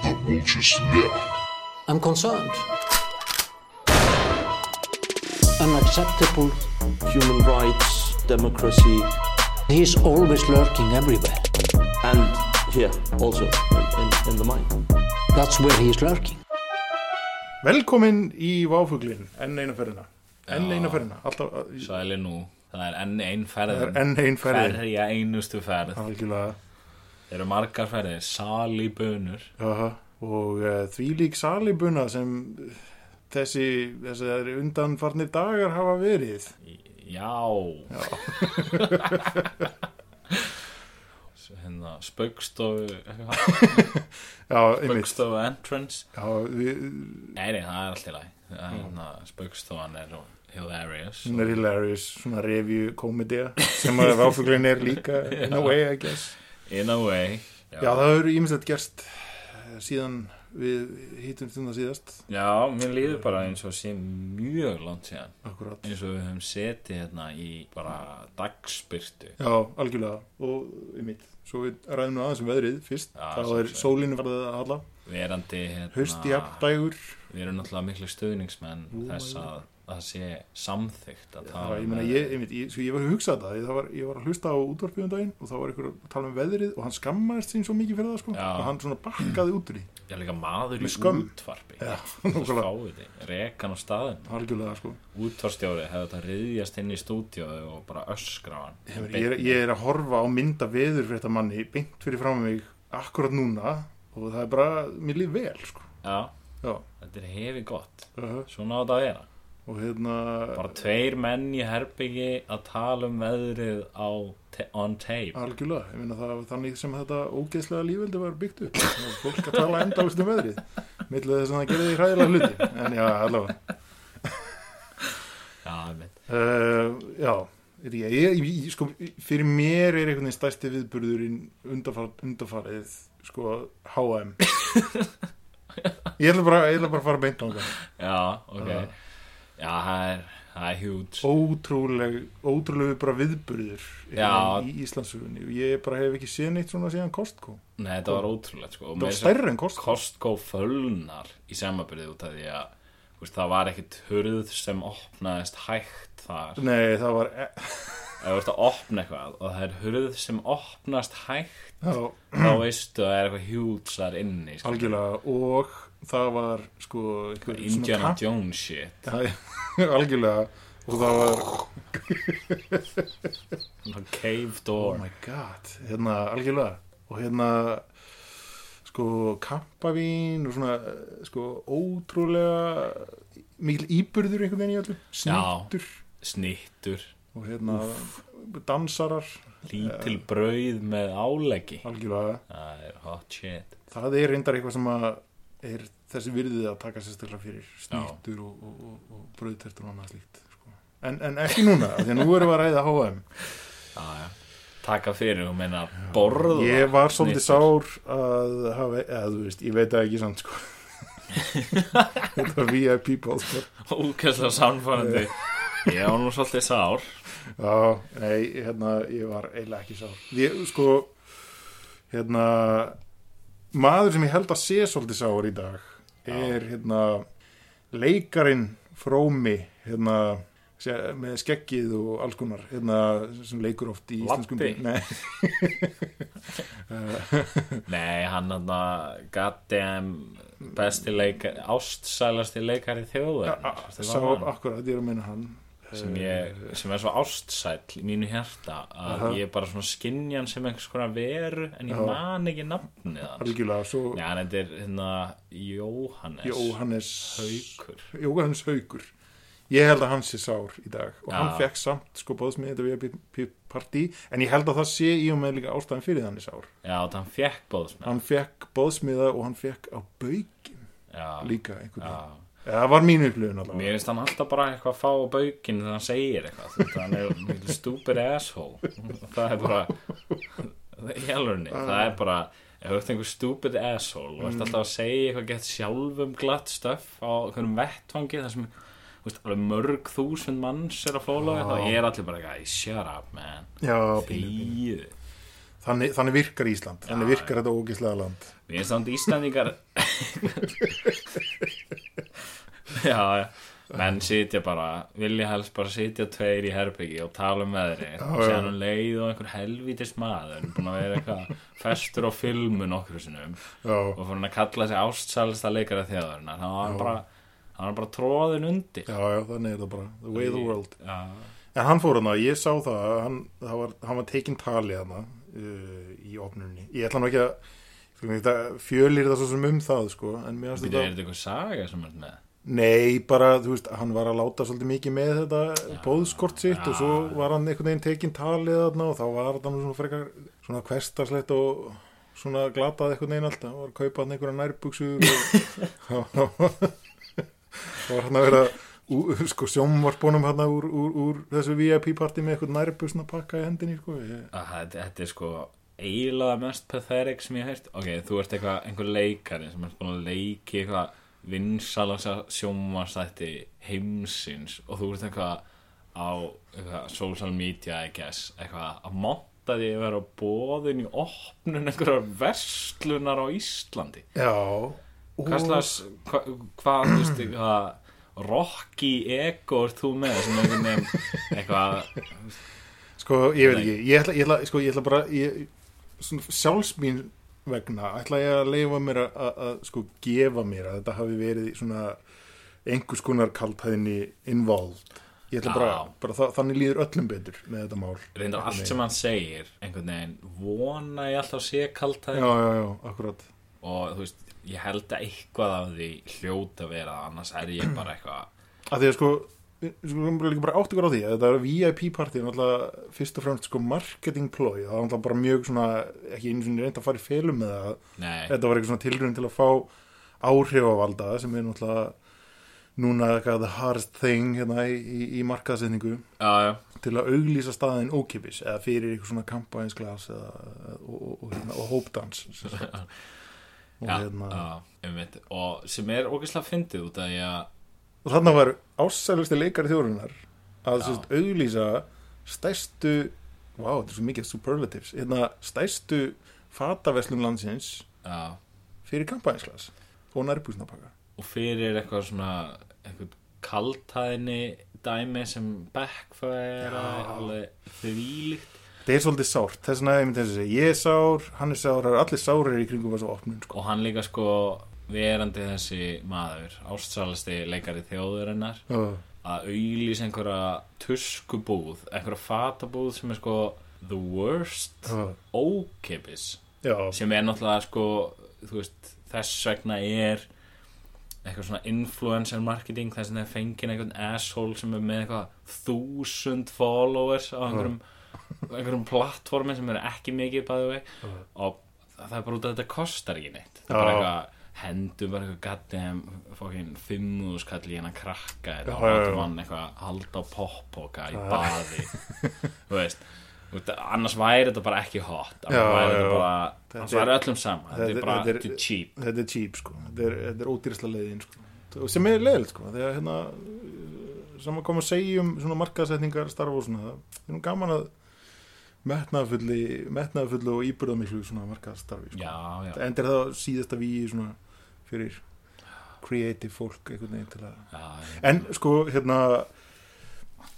The vulture's lair. I'm concerned. Unacceptable. human rights, democracy, He's always lurking everywhere. and here also in, in, in the mind. That's where he's lurking. Velkomin í Váfuglin, enn eina ferðina Enn eina ferðina, alltaf Sæli nú, það er enn ein Það ferðin er enn ein ferðin Ferja einustu ferð Algjörlega eru margar ferðir, sali bönur Aha. Og uh, því lík salibuna sem þessi, þessar undanfarnir dagar hafa verið. Já. Svo hérna Spaukstofu Já, Spaukstofu entrance. Já, við, Nei, nei, það er allt í lagi. Hérna, Spaukstofan er hilarious. Hún er hilarious svona review komedía sem að Váfuglin er líka in a way I guess In a way Já, það hefur ímislegt gerst eh, síðan við hýtum stundar síðast. Já, mér líður bara eins og sé mjög langt síðan. Akkurat eins og við höfum setið hérna í bara dagspyrtu Já, algjörlega og einmitt, svo við ræðum nú aðeins um veðrið fyrst, Já, þá er sólinu farið að halla. Verandi hérna, haust jafndægur við erum náttúrulega miklu stuðningsmenn Jú, þess já. Að það sé samþygt að tala ég meina, ég, ég, ég var að hugsa þetta ég, var, ég var að hlusta á útvarpið um daginn og þá var ykkur að tala um veðrið og hann skammaðist sín svo mikið fyrir það sko, og hann svona bakkaði út úr því. Já, líka maður í útvarpi. Skáði rekan á staðin sko. Útvarstjóri hefði þetta riðjast inn í stúdíóðu og bara öskra hann. Ég, meina, ég, er, ég er að horfa á mynda veður fyrir þetta manni beint fyrir fram mig akkurat núna og það er bara, mér líf vel sko. Já, Já, þetta er hefi gott. Uh svona á þetta að vera hérna bara tveir menn í herbyggi að tala um veðrið á on tape. Algjörlega, ég meina það þannig sem þetta ógeðslega lífveldi var byggt upp. Það fólk að tala endalist um veðrið millir þess að það gerði hræðilega hluti. En já, allavega. Já, uh, Já, ég, ég, ég, sko, fyrir mér er einhvern veginn stærsti viðburðurinn undarfar, undarfarið sko, HM Ég ætla bara, bara að fara beint á það Já, ok. Já. Já, það er, það er huge. Ótrúleg, ótrúlega bara viðburður Já. í Íslandsugunni og ég bara hef ekki séð neitt svona síðan Costco. Nei, þetta var ótrúlegt sko. Það var stærra en Costco. Costco fölnar í samanbyrði út af því að veist, það var ekkit hurð sem opnaðist hægt þar. Nei, það var e þú ert að opna eitthvað og það er hurð sem opnast hægt Já, þá veistu að það er eitthvað hjúts þar inni sko. algjörlega. Og það var sko Indiana Jones shit. Já, algjörlega. Og það var, cave oh door my god. Hérna, algjörlega. Og hérna sko kampavín og svona sko ótrúlega mikil íburður einhvern veginn í öllu. Snittur. Snittur, og hérna dansarar. Lítil brauð með áleggi algjörlega. Það er hot shit. Það er reyndar eitthvað sem að er þessi virðið að taka sérstaklega fyrir snýttur og, og, og, og brauðtertur og annað slíkt sko. en, en ekki núna, því að nú erum við að ræða HM já, já. taka fyrir og meina borða. Ég var svolítið sár að hafa, eða þú veist, ég veit það ekki samt sko. Þetta var VIP ból sko. ókesslega samfærandi ég var nú svolítið sár. Já, nei, hérna ég var eiginlega ekki sár. Ég, sko hérna maður sem ég held að sé svolítið sár í dag er hérna leikarin frómi hérna með skeggið og alls konar hérna, sem leikur oft í íslenskum? Nei, nei, hann hann að goddamn besti leikar ástsælasti leikari þjóðar sá akkurat, ég er að meina hann sem, ég, sem er svo ástsæll í mínu hjarta að Aha. ég bara svona skinja hann sem einhvers konar veru en ég Já. man ekki nafnið algjörlega, svo Já, en þetta er hérna Jóhannes Jóhannes Haukur Jóhannes Haukur ég held að hann sé sár í dag og hann Já. fekk samt sko bóðsmið þetta VIP partí en ég held að það sé í og með líka ástæðan fyrir þannig sár Já, þannig hann fekk bóðsmenn hann fekk bóðsmiða og hann fekk á baugin Já, líka einhvern veginn það var mín upplifun Mér finnst hann alltaf bara eitthvað að fá á baukinn þegar hann segir eitthvað hann er stupid asshole. Það er bara í alvörni, það er bara ef þú ert einhver stupid asshole og ert alltaf að segja eitthvað gett sjálfum glatt stöff á einhverjum vettvangi þar sem veist, alveg mörg þúsund manns er að fóla Já. þá er allir bara eitthvað, shut up man. Þýðu þannig, þannig virkar Ísland. Þannig Já, virkar þetta ógislega land. Við erum samt Íslandingar Já, menn sitja bara, vilja helst bara sitja tveir í herbyggi og tala um veðri og séðan um leið og einhver helvítis maður búin að vera eitthvað festur á filmu nokkru sinnum já, og fyrir hann að kalla sig ástsælsta leikara þjóðarinnar. Þá var hann bara hann bara tróðin undir. Já, já, þannig er það bara. The way of the world. Já, en hann fór hana, ég sá það hann, það var, hann var tekinn tali hana uh, í opnunni ég ætla nú ekki að þetta fjölir það svo sem um það sko, en mér finnst Býtu, er þetta þetta eitthvað saga sem er með Nei, bara, þú veist, hann var að láta svolítið mikið með þetta bóðskort sitt og svo var hann einhvern veginn tekinn talið þarna og þá var hann svona frekar svona hverstarslegt og svona glatað einhvern veginn alltaf, var að kaupa hann einhverja nærbuxur og var hann að vera ú- sko sjómvarpunum hann úr, úr, úr þessu VIP party með einhvern nærbuxna pakka í hendinni, sko. Þetta, er sko eiginlega mest pathetic sem ég heirt ok, þú ert eitthvað, einhver leikari sem er búin að leiki eitthvað vinsalasa sjónvarsætti heimsins og þú ert eitthvað á eitthvað social media I guess, eitthvað að monta því að vera bóðin í opnun einhverjar verslunar á Íslandi. Já. Hvað slags, hva, hvað, þú veist, eitthvað rocky ego er þú með sem einhvern veginn eitthvað Sko, ég veit ekki, ég ætla, ég ætla, sko, ég ætla bara ég, svona, sjálfsmín vegna ætla ég að leifa mér að, að, að sko, gefa mér að þetta hafi verið svona einhvers konar kaltæðinni involved. Ég ætla bara, bara það, þannig líður öllum betur með þetta mál. Reyndar allt sem hann segir einhvern veginn vona ég alltaf sé kalt Já, já, já, akkurat. Og þú veist, ég held að eitthvað af því hljóta að vera annars er ég bara eitthvað að því að sko við skulum líka bara átt ykkur á því að þetta er VIP party er náttúrulega fyrst og fremst sko marketing ploy. Það var náttúrulega bara mjög svona ekki einu svona reynd að fara í felum með það. Þetta var eitthvað svona tilrönd til að fá áhrifavalda sem er náttúrulega núna eitthvað the hardest thing hérna í, í, í já, til að auglýsa staðin ókipis eða fyrir eitthvað svona kampænsglas og, og, og, hérna, og hópdans og já, hérna einmitt. og sem er ógeðslega fyndið út af því að og þarna var ásælusti leikari þjórunar að sérst auglýsa stærstu wow, þetta er svo mikið superlatives hérna, stærstu fataveslun landsins já, fyrir kampænsglas og nærbúsnapaka og fyrir eitthvað svona eitthvað kaltæðinni dæmi sem backfire Já. alveg þvílíkt. Þetta er svolítið sárt, þess vegna ég myndi að segja ég er sár, hann er sár, það allir sárir í kringum þessu opnun sko. og hann líka sko verandi þessi maður ástsalasti leikari þjóðurinnar Já. að auglýsa einhverja tuskubúð, einhverja fatabúð sem er sko the worst ókipis Já. sem er náttúrulega sko veist, þess vegna er eitthvað svona influencer marketing þess að það fengið einhvern asshole sem er með eitthvað þúsund followers á einhverjum, einhverjum plattformi sem er ekki mikið bæði vei og það er bara út að þetta kostar ekki neitt. Það er bara eitthvað hendur bara eitthvað gaddum fokkin fimmúðskall í hennar krakka já. látum hann eitthvað halda á poppoka í baði þú veist annars væri þetta bara ekki hot annars væri já, þetta já. bara Þetta annars væri öllum sama þetta er bara cheap þetta er cheap sko. þetta er, ódýrsla leiðin sko. Sem er leiðilegt sko. þegar hérna sem að koma að segja um svona markaðsetningar starfa og svona það er nú gaman að metnaðfulli og íbyrðamiklu svona markaðstarfi sko. endur það síðasta víi svona fyrir creative fólk einhvern veginn til að já, en sko hérna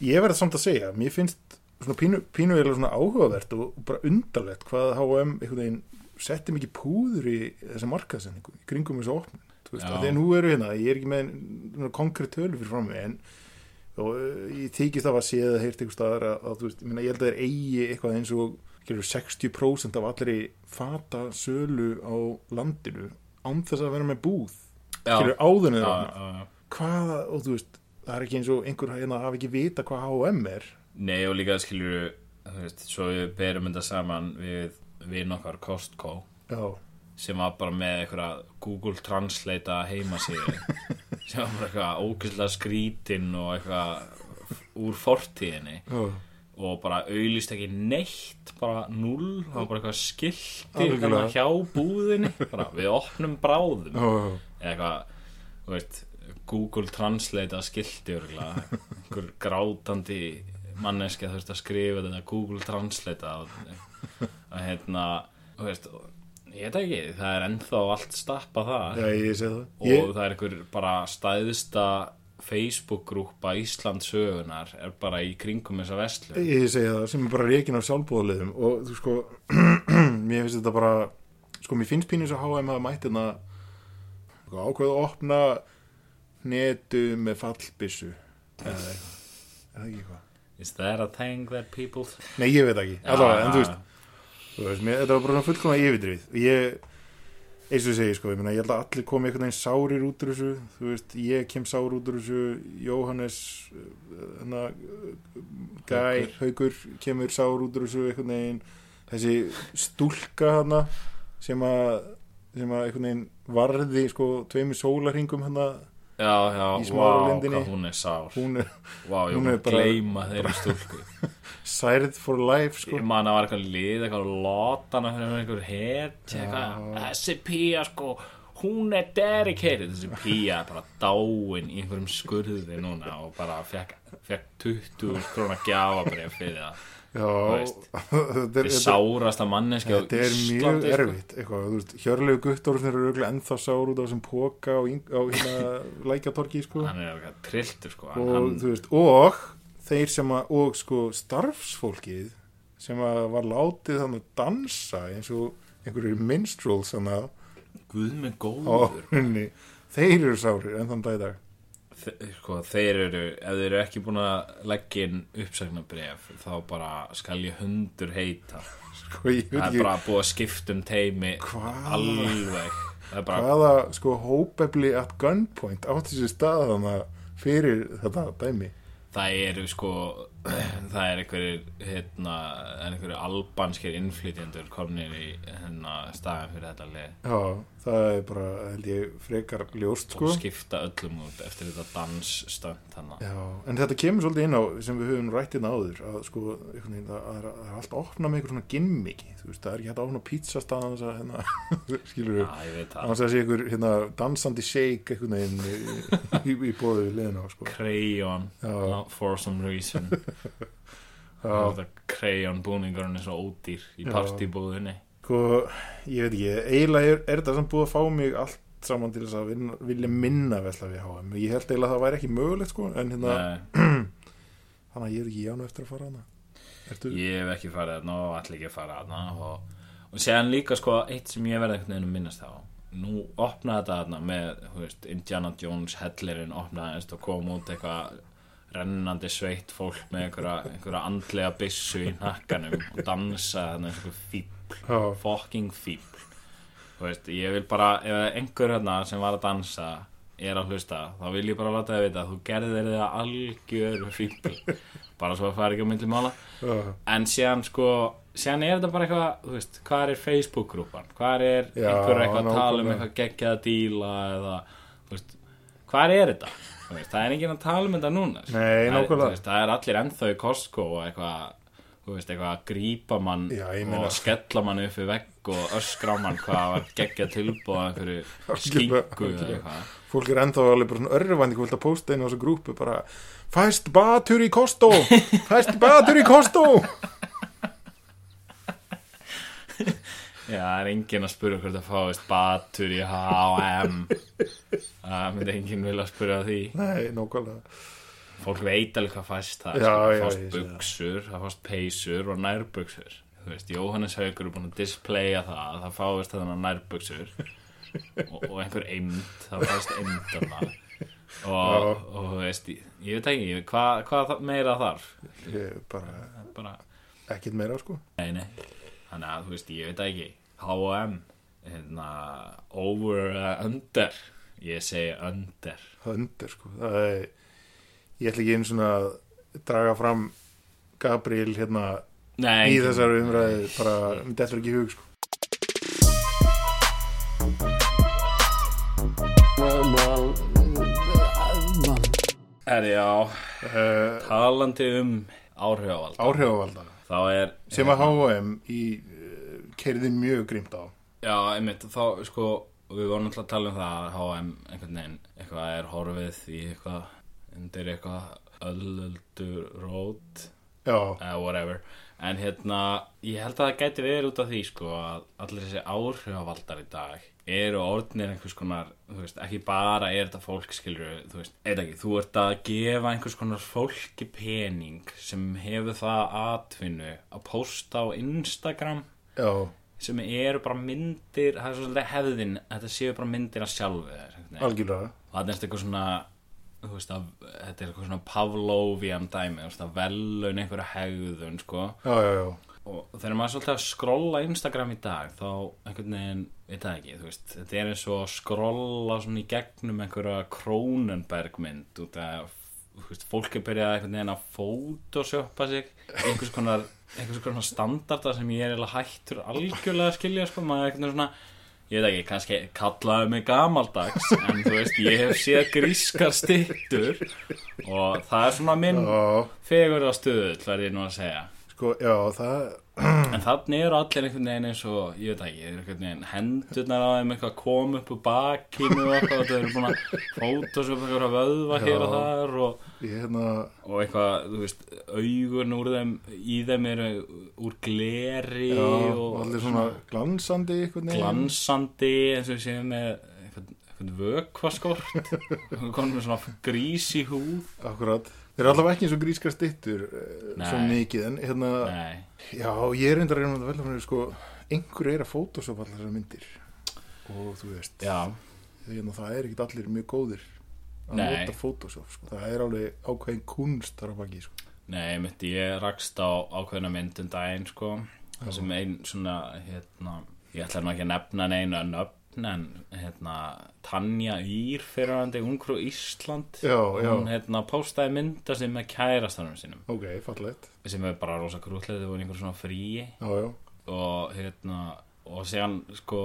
ég verði samt að segja mér finnst svona pínu, pínu eiginlega svona áhugavert og bara undarlegt hvað H&M einhvern veginn setti mikið púður í þessa markaðsendingu kringum þessu opnun. Þú veist, að nú eru hérna, ég er ekki með konkrétt tölu fyrir fram mig en og uh, ég þykist af að sé það heyrt einhver staðar að, að veist, ég, held að þeir eigi eitthvað eins og skilur, 60% af allri fata sölu á landinu án þess að vera með búð. Já. skilur áðunni Já, þeirra já, já. hvaða, og þú veist það er ekki eins og einhver hérna hafi ekki vita hvað H&M er. Nei og líka skilur þú veist, svo við berum þetta saman við við nokkar Costco. Já, sem var bara með eitthvað Google Translate heimasíðu sem var bara eitthvað ógæslega skrítin og eitthvað úr fortíðinni. Já, og bara auðlist ekki neitt bara null, það var bara eitthvað skilti hérna hjá búðinni. Bara, við opnum bráðum. Eða eitthvað, þú veist Google Translate skilti einhver grátandi manneski að þurft að skrifa þetta Google Translate að að hérna, þú veist ég veit ekki, það er ennþá allt stappa það. Já, ég sé það. Og ég, það er einhver bara stæðista Facebook-grúpa Ísland sögunar er bara í kringum þessa vestlu ég segi það, sem er bara reikin af sjálfbúðaliðum og þú sko mér finnst þetta bara sko, mér finnst pínus að HM að mætti hérna sko, ákveðu að opna netu með fallbissu eða eitthvað, Is that a thing that people Nei, ég veit ekki, allavega, en þú veist veist, mér, þetta var bara fullkomna yfirdrifið og ég, eins og segi sko, ég, meina, ég held að allir komi einhvern veginn sárir út úr þessu. Þú veist, ég kem sár út úr þessu Jóhannes hana, Gæ, Haukur. Kemur sár út úr þessu einhvern veginn. Þessi stúlka hana sem að sem að einhvern veginn varði sko tveimur sólarhingum hana Já, já, Í Smáralindinni. hvað hún er sár. Hún er Vá, ég hún var er bara- gleyma þeirri stúlku. Særið for life sko. Ég man að var eitthvað lið, eitthvað lotana fyrir einhver hetja, eitthvað Já. Þessi pía, sko, hún er dedicated. Þessi er bara dáin í einhverjum skurði núna og bara fekk, fekk 20 krónar gjafabrif fyrir það Er, er þetta, sárasta manneski á þetta er mjög sko. erfitt Hjörlegu Guttorfn eru auðvitað ennþá sár út á þessum póka á, ín- á hérna lækjatorki sko. Hann er eitthvað trilltur, sko. Og hann, veist, og þeir sem að, og sko starfsfólkið sem að var látið þannig að dansa eins og einhverju minstrels að Guð með á góður henni þeir eru sárir enn þann dag í dag sko, þeir eru, ef þeir eru ekki búin að leggja inn uppsagnabref þá bara skal ég hundur heita sko, ég það er bara búið að skipta um teimi Hvað? alveg bara, hvaða sko hópefli at gunpoint átt þessi stað þannig fyrir þetta dæmi það eru sko það er einhverjir hérna, er einhverjir albanskir innflytjendur komnir í hérna, staðan fyrir þetta lið. Já, það er bara held ég frekar ljóst sko. og skipta öllum út eftir þetta dansstönd en þetta kemur svolítið inn á sem við höfum rætt inn áður að sko, það er, að opna með einhver svona gimmiki, þú veist, það er ekki hægt að opna pizzastaðan að, hérna, skilur við ég veit það. Að sé einhver, hérna, dansandi shake einhvern veginn í, í, í bóðu við liðina, sko. Crayon for some reason Þetta Crayon búningurinn er svo ódýr í Já. partibúðinni sko, ég veit ekki eiginlega er, er þetta sem búið að fá mig allt saman til þess að vinna, vilja minna vesla við HM, ég held eiginlega að það væri ekki mögulegt, sko, en hérna, þannig að ég er ekki jánu eftir að fara hana Ertu? ég hef ekki farið þarna og allir ekki fara þarna og, og séðan líka sko eitt sem ég verði einhvern veginn að minnast á. Nú opnaði þetta þarna með veist, Indiana Jones hellirinn opnaðist og kom út eitthvað rennandi sveitt fólk með einhverja, einhverja andlega byssu í nakkanum og dansa og einhver fíbl Já, fucking fíbl þú veist, ég vil bara ef einhver hérna sem var að dansa er að hlusta, þá vil ég bara láta þið vita að þú gerðir þið að algjör fíbl bara svo að fara ekki á myndli mála. Já, en síðan sko síðan er þetta bara eitthvað, þú veist, hvað er Facebook-grúpan? Hvað er einhver eitthvað að tala um eitthvað geggjaða díla eða, þú veist, hvað er þetta? Veist, það er enginn að tala um þetta núna Nei, Það er- veist, það er allir ennþá í Costco og eitthvað eitthvað að grípa mann Já, og skella mann upp við vegg og öskra mann hvað var geggja tilbúið einhverju skingu fólk er ennþá alveg bara svona örvandi hvað vilt að posta inn á þessu grúpu bara fæst batur í Kosto fæst batur í Kosto Já, það er enginn að spura hvort það fáist batur í H&M. Það myndi enginn vilja spura því. Nei, nákvæmlega. Fólk veit alveg hvað fæst það Já, sko. já, Það fást það. buksur, það fást peysur og nærbuksur Þú veist, Jóhannes Haugur er búin að displaya það að það fáist þarna nærbuksur og, og einhver eimd það fást eimdana og, og þú veist, ég, veit ekki hvað, það- meira þarf? Ég bara bara, ekkert meira sko. Nei, nei þannig að, þú veist, ég veit ekki. H&M hérna, over eða under. Ég segi under. Það undir sko er, ég ætla ekki einu svona að draga fram Gabriel hérna nei, í þessari umræði bara, þetta er ekki hug sko. Well, well, uh, uh, talandi um áhrifavald. áhrifavalda. þá er sem að H&M í uh, keirði mjög grimt á. Já, einmitt, þá, sko, við vorum alltaf að tala um það að HM einhvern veginn, eitthvað er horfið í eitthvað, undir eitthvað öllöldur rót eða whatever. En hérna, ég held að það gæti verið út af því sko að allir þessi áhrifavaldar í dag eru orðnir einhvers konar, þú veist, ekki bara er þetta fólk skilur, þú veist, eða ekki þú ert að gefa einhvers konar fólki pening sem hefur það atvinnu að posta á Instagram já, sem eru bara myndir, það er svolítið hefðin þetta séu bara myndir að sjálfu þér algjörlega. Og það er eitthvað svona veist að þetta er eitthvað svona Pavlovian dæmi, þú veist að velun einhverja hegðun sko. Já, já, já, og þegar maður svolítið að skrolla Instagram í dag þá einhvern veginn, veit það ekki veist, þetta er eins og að skrolla svona í gegnum einhverja Kronenberg mynd út af veist, fólk er byrjað einhvern veginn að photoshoppa sig einhvers konar, einhvers konar standarda sem ég er eiginlega hættur algjörlega að skilja sko, maður er einhvern veginn svona ég veit ekki, kannski kallaði mig gamaldags en þú veist, ég hef séð grískar stittur og það er svona minn já, fegur á stöðull, verð ég nú að segja sko, já, það En þannig eru allir einhvern veginn eins og, ég veit ekki, einhvern veginn hendurnar á þeim eitthvað kom upp úr bakinu og eitthvað, þeir eru búin að fótosum eitthvað vöðva hér og Já. þar og, hérna, og eitthvað, þú veist, augun úr þeim, í þeim eru úr gleri já, og allir svona glansandi einhvern veginn glansandi eins og við séum með eitthvað, eitthvað vökvaskort, komum með svona grís í húð. akkurat, þeir eru allavega ekki eins og grískar stittur eh, svo mikið, en hérna Nei, já, ég er reyndar að velja fyrir sko, einhver er að fótosopa allar þessar myndir og þú veist hérna, það er ekkit allir mjög góðir að Nei. nota Photoshop sko. það er alveg ákveðin kunst þar á baki sko. Nei, mitt ég rakst á ákveðna mynd um daginn sko sem ein svona hérna, ég ætla nú ekki að nefna neina nöfn en hérna Tanja Ír fyrirhandi ungrú Ísland. Já, já. hún hérna postaði mynda sem með kærastanum sínum. Ok, fallegt. Sem er bara rosa krútlega þau voru einhver svona fríi. Já, já, og hérna og síðan sko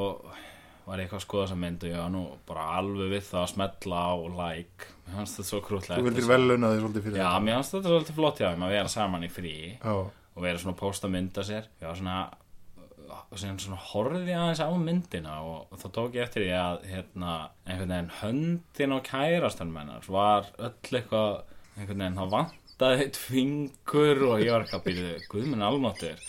var ég eitthvað að skoða þessa mynd og nú bara alveg við það að smetla á like. Mér fannst þetta svo krútlega þú vildir veluna þig svolítið fyrir Já, mér fannst þetta svolítið flott þeim að vera saman í fríi. Já, og vera svona að posta mynda sér. Var svona og svona horfði ég aðeins á myndina og þá tók ég eftir því að hérna, einhvern veginn höndin á kærastanum hennar var öll eitthvað einhvern veginn, þá vantaði eitt fingur og ég var eitthvað að byrja guðminn almáttur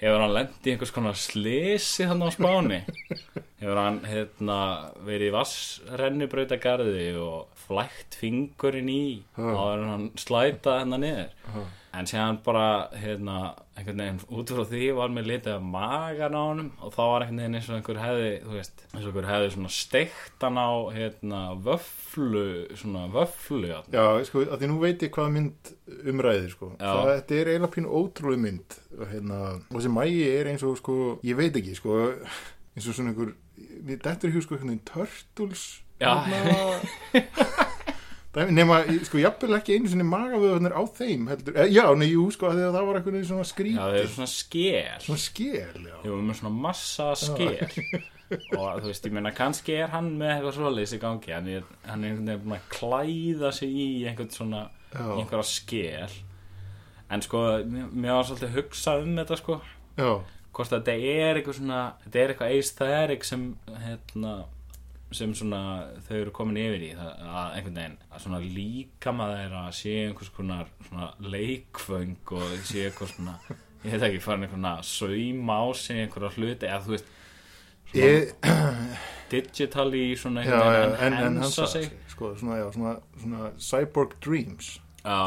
hefur hann lent í einhvers konar slisi þannig á spáni. Hefur hann hérna, verið í vassrennibrautagarði og flækt fingurinn í og hann slæta hennar niður en séðan bara hérna, einhvern veginn út frá því var mér litið af magan á honum og þá var einhvern veginn eins og einhver hefði veist, eins og einhver hefði svona steikt hann á hérna, vöflu svona vöflu já. já, sko, að því nú veit ég hvað mynd umræðir sko. Það, þetta er eiginlega pínu ótrúlega mynd hérna, og þessi mægi er eins og sko, ég veit ekki sko, eins og svona einhver dættur í hug sko, einhvern veginn Turtles Já. nema, sko, jafnvel ekki einu sinni magavöðunir á þeim heldur, eh, já, nei, jú, sko, það var eitthvað svona já, skrítið, það er svona skél svona skél, já. Var með svona massa skél og þú veist, ég meina kannski er hann með eitthvað svoleiðis í gangi. Hann er, hann er búin að klæða sig í einhvern svona Já. einhverja skél en sko, mér, var svolítið hugsað um þetta sko. Já, hvort þetta er eitthvað svona þetta er eitthvað aesthetic sem hérna sem svona þau eru komin yfir í það, að einhvern veginn að svona líkama þeirra sé einhvers konar svona leikföng og sé eitthvað svona ég veit ekki, farin einhvern að sauma á sig einhverja hluti eða þú veist svona ég, digitally svona já, einhvern veginn en, en hensa sig. sko, svona, já, svona, svona cyborg dreams já,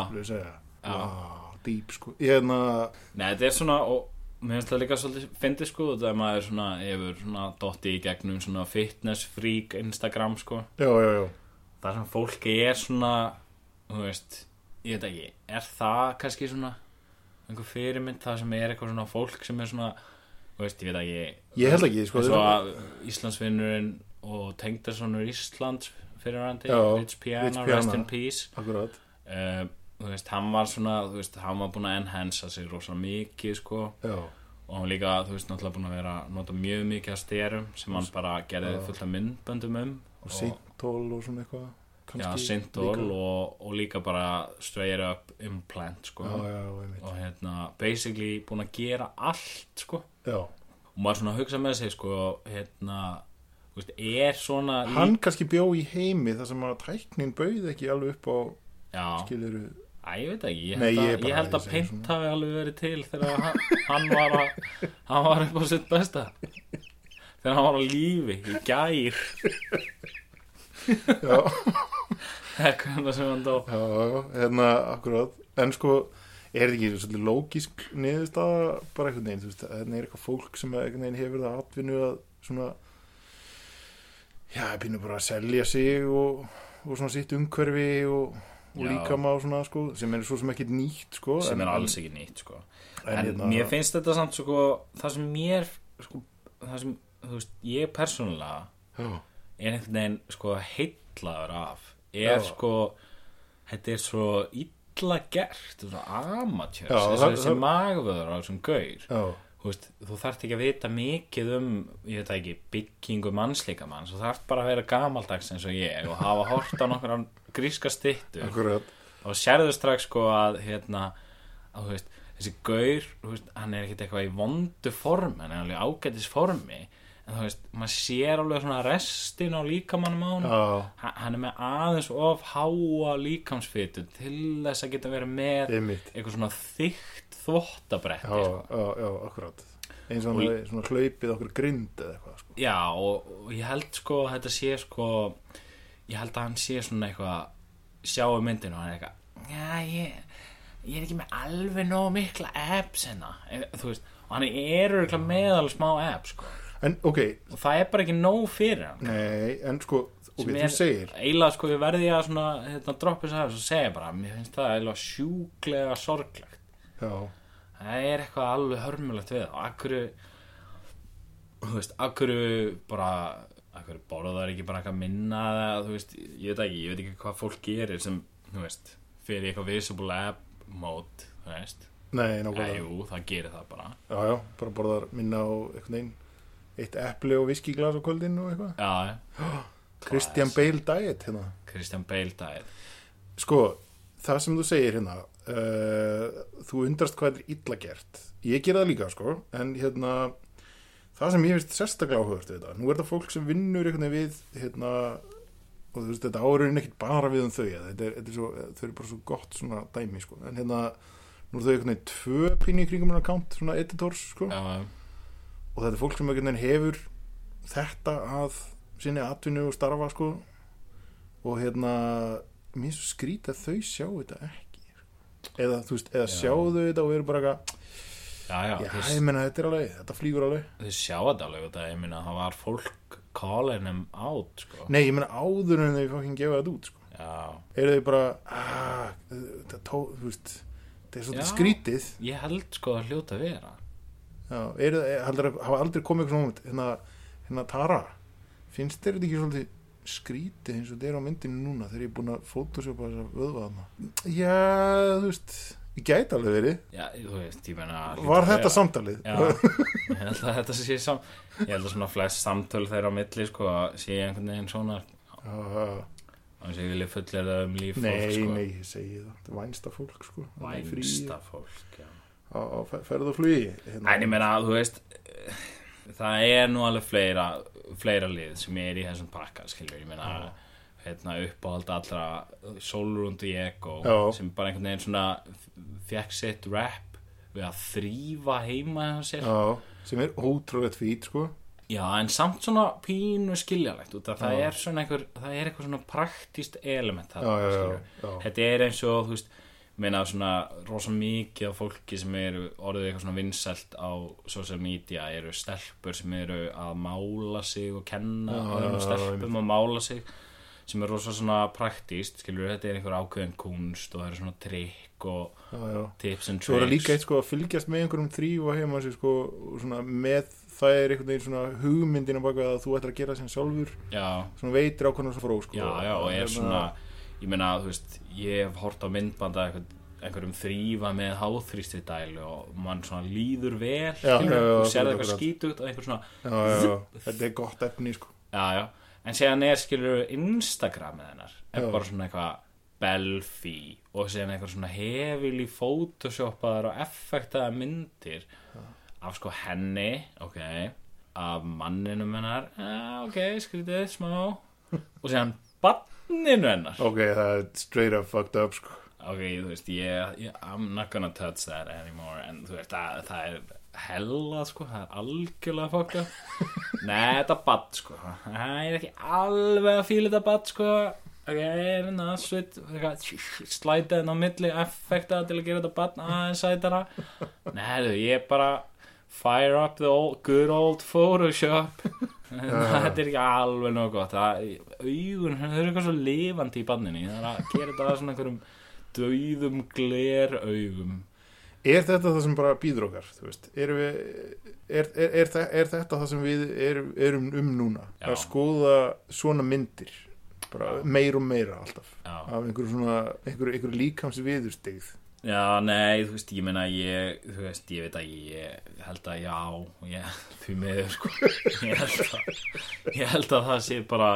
Já. wow, deep sko. Ég hérna, Nei, þetta er svona og mér finnst það líka svolítið fyndið sko þegar maður svona hefur svona dotti í gegnum svona fitness freak Instagram sko. Já, já, já. Það sem fólki er svona þú veist, ég veit ekki er það kannski svona einhver fyrirmynd það sem er eitthvað svona fólk sem er svona, þú veist, ég veit ekki Ég held ekki, sko, þetta- að Íslandsvinnurinn og Tengdarsonur Íslands fyrirvændi, Rich Piana, Rest in Peace. Akkurat. Uh, þú veist, hann var svona þú veist, hann var búin að enhansa sig rosa mikið sko. Já, og hann líka, þú veist, náttúrulega búin að vera nota mjög mikið af styrum sem hann bara gerði fullt af myndböndum um og Sintol og svona eitthvað já, líka. og, og líka bara straight up implant sko. Já, já, einmitt. Og hérna, basically búin að gera allt sko. Já. og maður svona hugsa með sig sko hérna, þú veist, er svona hann kannski bjó í heimi þar sem að tæknin bauð ekki alveg upp á já, skiluru Æ, ég veit ekki, ég Nei, held ég er að, bara- ég held ég að svona. hafi alveg verið til þegar hann, hann var að hann var upp á sitt besta. Þegar hann var á lífi í gær. Já, eitthvað sem hann dó. Já, hérna, akkurat. En sko, er þetta ekki svolítið lógisk niðurstaða bara einhvern veginn, þú veist, þannig er eitthvað fólk sem einhvern veginn hefur það atvinnu að svona já, pínu bara að selja sig og, og svona sitt umhverfi og, og Já. líkama og svona, sko, sem er svo sem ekki nýtt, sko sem en, er alls ekki nýtt sko. en, en hérna, mér finnst þetta samt sko, það sem mér sko, það sem, þú veist, ég persónulega já, er einhvern veginn sko heitlaður af er Já. sko þetta er svo illa gert svona amatjörs, Já, þessi, það- þessi það- magvöður á þessum gaur já, veist, þú þarft ekki að vita mikið um ég veit ekki, byggingu mannslíkamann þú þarft bara að vera gamaldags eins og ég og hafa hort á nokkur gríska akkurat. Og sérðu strax sko að hérna að, veist, þessi gaur veist, hann er ekkert eitthvað í vondu formi hann er alveg ágætis formi en þú veist, maður sér alveg svona restin á líkamannum á Ha- hann er með aðeins of háa líkamsfitu til þess að geta verið með eitthvað svona þykkt þvottabretti já, sko. já, já, akkurat. Eins og Og hann svona hlaupið okkur grind eða eitthvað, sko. Já, og, og ég held sko að þetta sé sko ég held að hann sé svona eitthvað sjáu myndinu og hann er eitthvað Já, ég, ég er ekki með alveg nóg mikla apps hérna. Eh, þú veist, og hann er örugglega með alveg smá apps sko. En, ok, og það er bara ekki nóg fyrir hann. Nei, en sko ok, þú segir. eiginlega sko ég verði að svona hérna, droppa þess að segja bara mér finnst það eiginlega sjúklega sorglegt. Já, það er eitthvað alveg hörmulegt við það. Og akkur þú veist, akkur bara akkur borðar ekki bara eitthvað minna eða þú veist, ég veit ekki, ég veit ekki hvað fólk gerir sem, þú veist fyrir eitthvað visible app mode þú veist, nei, nákvæmlega. Jú, það gerir það bara. Já, já, bara borðar minna á einhvern veginn eitt epli og viskiglas á kvöldin og eitthvað. Já, Christian Bale diet hérna. Christian Bale diet. Sko, það sem þú segir hérna uh, þú undrast hvað er illa gert. Ég gera það líka sko en hérna það sem ég finnst sérstaklega áhugast við þetta nú er þetta fólk sem vinnur einhvern veginn við hérna og þú veist þetta áraun ekkert bara við um þau eða þetta er, þetta er svo, þau eru bara svo gott svona dæmi sko. En hérna nú er þau einhvern veginn tvö pínu í kringum en account svona editors sko. Já, og þetta er fólk sem einhvern veginn hefur þetta að sinni atvinnu og starfa sko. Og hérna mér er svo skrít að þau sjá þetta ekki. Eða veist, eða Já. sjá þau þetta og eru bara eitthvað já, já, já, þau, ég meina þetta er alveg, þetta flýgur alveg þau sjá þetta alveg að ég minna það var fólk him out sko. nei, ég meina áður en þau fokkin gefa þetta út sko. já, eru þau bara ah, þetta tó, þú veist þetta er svolítið Já. skrítið ég held sko að hljóta vera já, eru þau, heldur, hafa aldrei komið eitthvað moment hérna, hérna Tara finnst þér þetta ekki svolítið skrítið eins og þetta er á myndinu núna þegar ég er búin að photoshopa þess að vöðva þarna. Já, þú veist ég gæti alveg verið, já, veist, ég menna var þetta samtalið? Já, ég held að þetta sé sam Ég held að svona flest samtöl þeirra á milli sko sé einhvern veginn svona. Já. og sé vilja fullir um líf nei, fólk sko. nei, ég segi það. Þetta er vænsta fólk sko. Vænsta fólk, já. Á, á fer- ferð og flugi? Hérna. En ég meina, þú veist það er nú alveg fleira fleira lið sem er í þessum pakka skilur, ég meina hérna, uppáhald allra Solrund Diego Já. sem bara einhvern veginn svona fekk sitt rap við að þrýfa heima já, sem er ótrúlega tvít sko. Já, en samt svona pínu skiljalegt út að það er svona einhver það er eitthvað svona praktíst element þarna, já, já, já. Þetta er eins og, þú veist meina svona rosa mikið af fólki sem eru orðið eitthvað svona vinsælt á social media eru stelpur sem eru að mála sig og kenna Já, öðrum stelpum að mála sig sem er rosa svona praktíst skilur þetta er einhver ákveðin kunst og það eru svona trikk og já, já. tips and Svo er það tricks. líka eitt sko að fylgjast með einhverjum þrýfa heima sér sko svona með það er einhvern veginn svona hugmyndin á baka að þú ætlar að gera sem sjálfur Já, svona veitir ákveðna svo fró sko. Já, já, og er Hérna, svona ég meina, þú veist, ég hef hort á myndbanda einhver, einhverjum þrýfa með háþrýsti dælu og mann svona líður vel, Já, já, já, þú akkurat, sérði eitthvað skítugt og einhver svona, já, já, já, þetta er gott efni sko. Já, já. En séðan er, skilur, Instagramið hennar er bara svona eitthvað belfi og séðan eitthvað svona hefili photoshopaðar og effektaða myndir af sko henni, ok af manninum hennar. Ok, skrítið, smá. Og séðan banninu hennar. Ok, það er straight up fucked up sko. Ok, þú veist, ég, ég I'm not gonna touch that anymore en þú veist, það, það er hella, sko, það er algjörlega fokka Nei, þetta badd, sko. Það er ekki alveg að fíla þetta badd, sko. Ok, hérna, svit slæta henn á milli effekta til að gera þetta badd aðeins sætara. Nei, þú, ég bara fire up the old, good old Photoshop þetta er ekki alveg nóg gott það, augun, þau eru eitthvað svo lifandi í banninu það er að gera þetta að svona einhverjum dauðum gler augum Er þetta það sem bara býður okkar, þú veist? Erum við, er, er, er, þe- er þetta það sem við erum, erum um núna? Já. Að skoða svona myndir, meir og meira alltaf, já, af einhverju einhverju, einhverju líkams viðurstegð. Já, nei, þú veist, ég meina ég, þú veist, ég veit að ég held að já, ég, því miður sko, ég held að ég held að það sé bara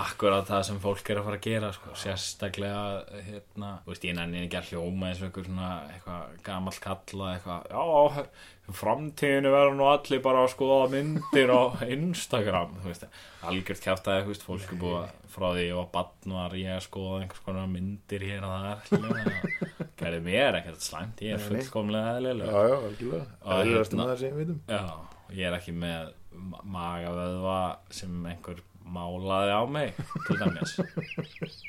akkurat það sem fólk er að fara að gera sko, sérstaklega hérna, þú veist, ég nenni ekki að hljóma eins og einhver svona eitthvað gamall kalla eitthvað, já, framtíðinu verður nú allir bara að skoða myndir á Instagram, þú veist. Algjört kjátaði, þú veist, fólk er búið að frá því var bann var ég að skoða einhvers konar myndir hér og það gerði mér ekkert slæmt, ég er fullkomlega Já, eðlilega já, algjörlega. Og er sem hérna-. Já, ég er ekki með ma- magavöðva sem einhver málaði á mig til dæmis.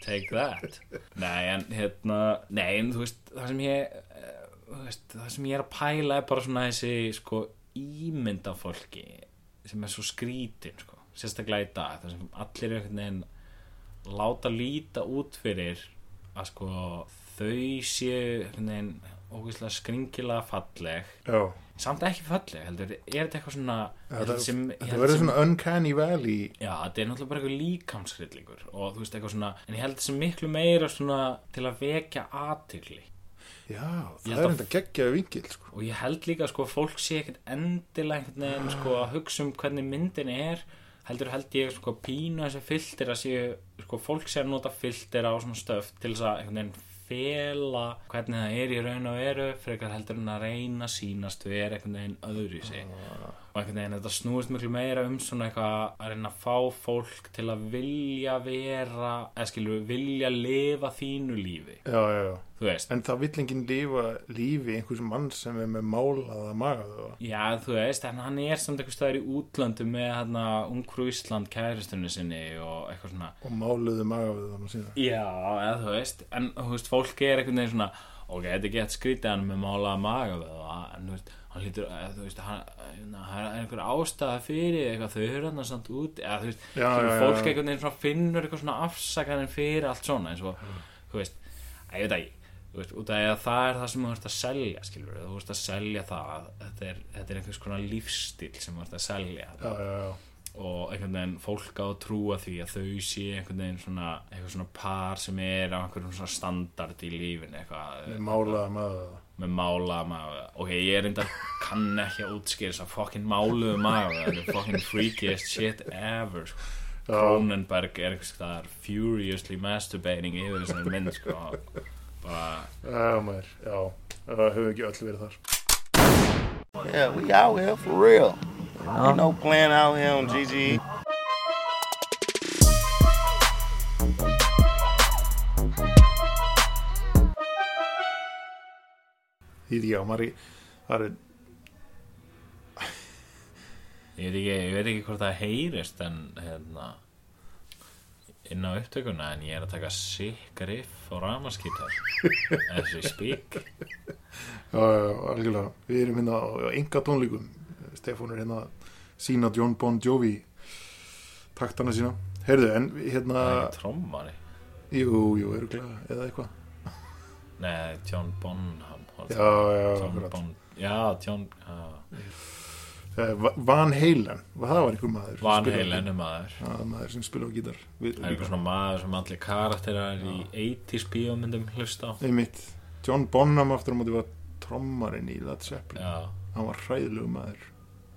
Take that. Nei en hérna, nei en þú veist það sem ég eh, veist, það sem ég er að pæla er bara svona þessi sko ímynd af fólki sem er svo skrítin sko, sérstaklega í dag það sem allir einhvern veginn láta líta út fyrir að sko þau séu ógeðslega skringilega falleg Já, samt ekki falleg heldur, er þetta eitthvað svona það, sem, það verður svona uncanny valley. já, þetta er náttúrulega bara eitthvað líkamshryllingur og þú veist eitthvað svona, en ég held sem miklu meira svona til að vekja aðtigli Já, það er enda geggjaði vingil, sko. og ég held líka sko að fólk sé ekkert endilega sko að hugsa um hvernig myndin er heldur held ég sko pínu þessi filter að séu sko fólk sé að nota filter á svona stöf til þess að einhvern veginn fela hvernig það er í raun og veru frekar heldur en að reyna að sýnast við er einhvern veginn öðru í sig og einhvern veginn þetta snúist miklu meira um svona eitthvað að reyna að fá fólk til að vilja vera eða skilur vilja lifa þínu lífi Já, já, já. þú veist En það vill enginn lifa lífi einhvers mann sem er með málaða magaðu. Já, þú veist, en hann er samt eitthvað staðar í útlöndu með hérna Ungfrú Ísland kæristunni sinni og eitthvað svona Og máluðu magaðu þannig síðan. Já, eða þú veist, en þú veist, fólk er einhvern veginn svona ok, þetta er gett skrítið hann með málaða maga við það, en þú veist, hann lítur eða, þú veist, hann, hérna, hann er einhver ástæða fyrir eitthvað, þau eru hann samt út eða þú veist, Já, já, fólk einhvern veginn svona finnur eitthvað svona afsakanir fyrir allt svona, eins og þú veist, að ég veit ekki þú veist, út af því að það er það sem þú ert að selja skilur, þú ert að selja það þetta er, þetta er einhvers konar lífstíl sem þú ert að selja. Já, og einhvern veginn fólk á að trúa því að þau sé einhvern veginn svona eitthvað svona par sem er á einhverjum svona standard í lífinu eitthvað Með mála maga ok, ég er enda kann ekki að útskýra þess að fucking máluðu maga þetta er fucking freakiest shit ever sko. Cronenberg er einhvers staðar furiously masturbating yfir þessari mynd sko. bara Já, maður, já. Það höfum ekki öll verið þar. Yeah, we out here for real. You know, playing out here on GG. Því því, já, maður, það er, ég veit ekki, ég veit ekki hvort það heyrist en hérna inn á upptökuna en ég er að taka sick riff og ramaskítar as we speak já, já, algjörlega. Við erum hérna á enga tónleikum. Stefán er hérna sína John Bon Jovi taktana sína. Heyrðu, en hérna, það er ekki trommari jú, jú, eru glæða, eða eitthvað. Nei, John bon, Já, John já, Eh, Va- Van Halen, það var einhver maður. Van Halen er maður. Já, maður sem spila á gítar. Við, Það er eitthvað svona maður sem allir karakterar í 80s bíómyndum hlusta á. Einmitt, John Bonham aftur á móti var trommarinn í Led Zeppelin. Já, Hann var hræðilegu maður.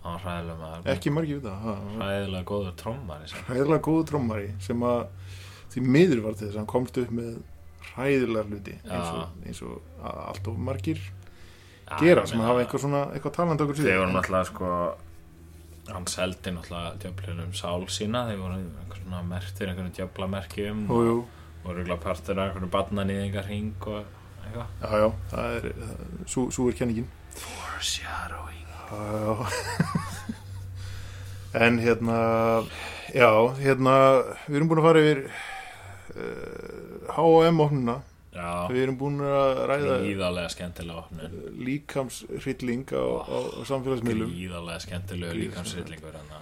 hann var hræðilega maður. Ekki margir við það. Hræðilega góður trommari. sem- Hræðilega góðu trommari sem að því miður var þess að hann komst upp með hræðilega hluti eins og, eins og allt of margir Já, gera sem hafa eitthvað svona eitthvað taland okkur Þeir voru náttúrulega sko hann seldi náttúrulega djöflunum sál sína þeir voru einhver svona merktir einhvern djöflamerkjum jú, og voru partur af einhvern barnanýðingar hring og eitthvað. Já, já, það er svo, svo er kenningin. Foreshadowing. Já. en hérna já, hérna við erum búin að fara yfir H&M opnuna. Já, við erum búin að ræða gríðarlega skemmtilega opnun. líkamshrylling á, á, á samfélagsmiðlum. Gríðarlega skemmtilegu líkansrillingur hann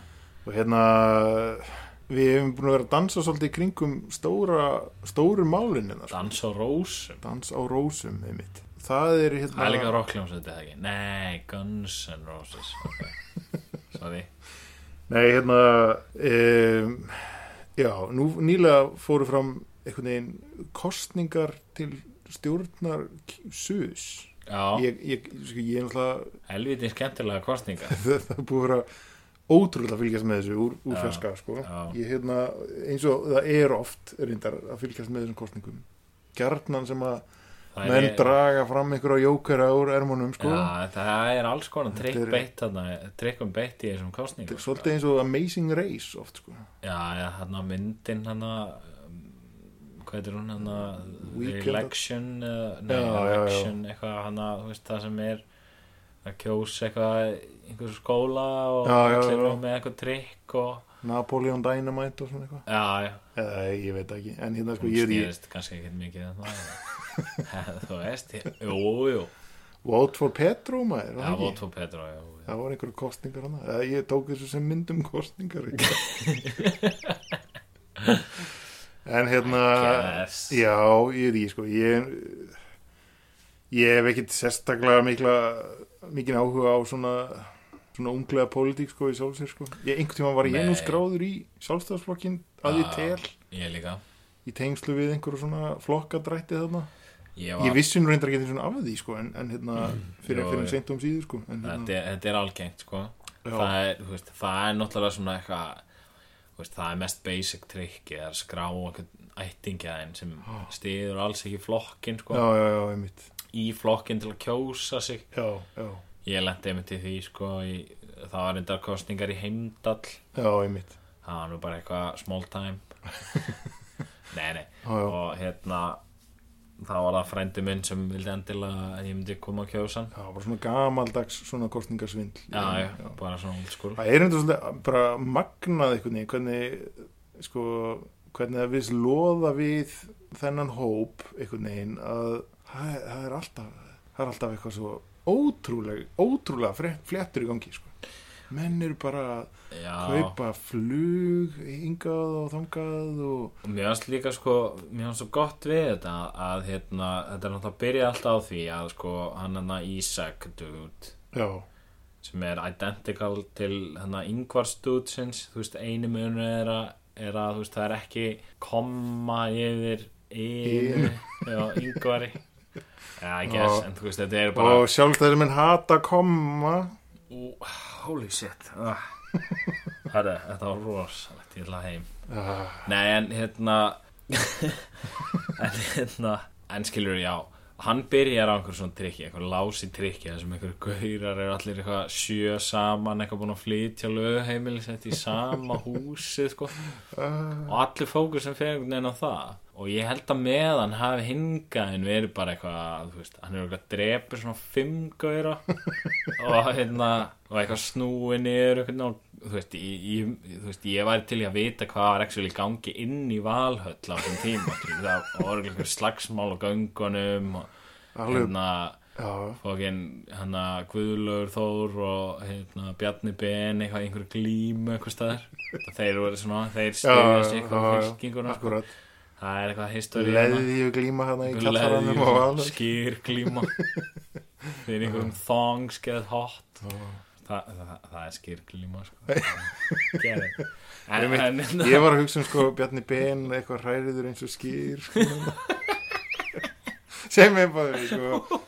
og hérna við hefum búin að vera að dansa svolítið í kringum stóra, stóru málin hérna, sko. Dans á rósum. Dans á rósum einmitt. það er Það hérna er líka rockljómsveit eða ekki? Nei, Guns N' Roses okay. Sorry. Nei, hérna um, Já, nú nýlega fóru fram einhvern veginn kostningar til stjórnar Já, ég, ég, sko, ég er náttúrulega helviti skemmtilega kostninga það búið að vera ótrúlega að fylgjast með þessu úr, úr Já, fjarska sko. ég hérna, eins og það er oft reyndar að fylgjast með þessum kostningum gjarnan sem að menn er, draga fram einhverja jókera úr ermunum sko. Já, það er alls konar trikk Þetta er- beitt þarna, trikkum beitt í þessum kostningum sko. svolítið eins og Amazing Race oft sko. Já, já, hann á myndin hann hvað heitir hún hann Weekend- election eða- nei, Já, já, já. election eitthvað hann þú veist það sem er að kjósa eitthvað í einhversu skóla og allir með eitthvað trikk og Napoleon Dynamite og svona eitthvað já, já, eða ég veit ekki, en hérna sko ég er í snýrist kannski ekkert mikið það þú veist, jú, jú Vote for Petro maður, var já, það ekki? vót for Petro, já, já. það var einhverju kostningar hana eða ég tók þessu sem myndum kostningar en hérna Yes. já, ég er í sko ég, ég hef ekkit sérstaklega mikla mikið áhuga á svona svona unglega pólitík sko í sjálfsér sko. Ég, einhvern tíma var ég nú skráður í sjálfstæðsflokkin að ég tel. ég líka. Í tengslu við einhverju svona flokkadrætti þarna. Ég ég vissi nú reyndar ekki svona af því sko en, en hérna fyrir, Jú, fyrir jú. seint um síður sko en, þetta, hérna, er- þetta er algengt sko. Það er, veist, það er náttúrulega svona eitthvað það er mest basic trick eða að skrá einhvern ættingjaðin sem stiður alls ekki flokkin sko, já, já, já, í flokkin til að kjósa sig. Já, já, ég lendi einmitt í því sko í, það var reyndar kostningar í heimdall. Já, einmitt. Það var nú bara eitthvað small time. Nei, nei. Já, já, og hérna það var það frændi minn sem vildi endilega að ég myndi koma að kjósa hann. Já, bara svona gamaldags svona kostningarsvindl já, já, bara svona old school. Það er einhvern veginn bara magnað einhvern veginn hvernig sko, hvernig það viðs loða við þennan hóp einhvern veginn að það er, það er alltaf það er alltaf eitthvað svo ótrúlega ótrúlega fléttur í gangi sko. menn eru bara að kaupa flug hingað og þangað og Og mér finnst líka sko, mér finnst svo gott við þetta að hérna, þetta er náttúrulega að byrja alltaf á því að sko, hann hann Isaac dude, já, sem er identical til hann Ingvar dudsins, þú veist, einu munur er að, er að, þú veist, það er ekki komma yfir einu, já, guess, Já. en þú veist, þetta er bara og sjálfstæðir menn hata komma Ú, holy shit ah. Herra, þetta var rosalegt, ég ætla heim ah, Nei, en hérna En hérna En skilur, já Hann byrjar á einhver svona trikki, einhver lási trikki þar sem einhver gaurar eru allir eitthvað sjö saman, eitthvað búin að flytja lögheimili sett í sama húsi sko. og allir fókus sem fer einhvern veginn á það. Og ég held að með hann hafi hingaðin verið bara eitthvað, veist, hann er eitthvað drepur svona fimm gauðra og hérna, og eitthvað snúið niður og, þú veist, ég, þú veist, ég væri til að vita hvað var í gangi inn í valhöll á þessum tíma, það var eitthvað slagsmál á göngunum og alveg, hérna fókin hérna Guðlaugur Þór og hérna Bjarni Ben eitthvað í einhverju glímu eitthvað staðar. Þeir voru svona, þeir já, styrja sig já, eitthvað já, fylkinguna sko. akkurat. Það er eitthvað históri leðju glíma hérna í kallaranum og skýr glíma. Fyrir einhverjum thongs get hot Þa, það, það er skýr glíma sko. Ég var að hugsa um sko Bjarni Ben eitthvað hræriður eins og skýr sko. sem er bara sko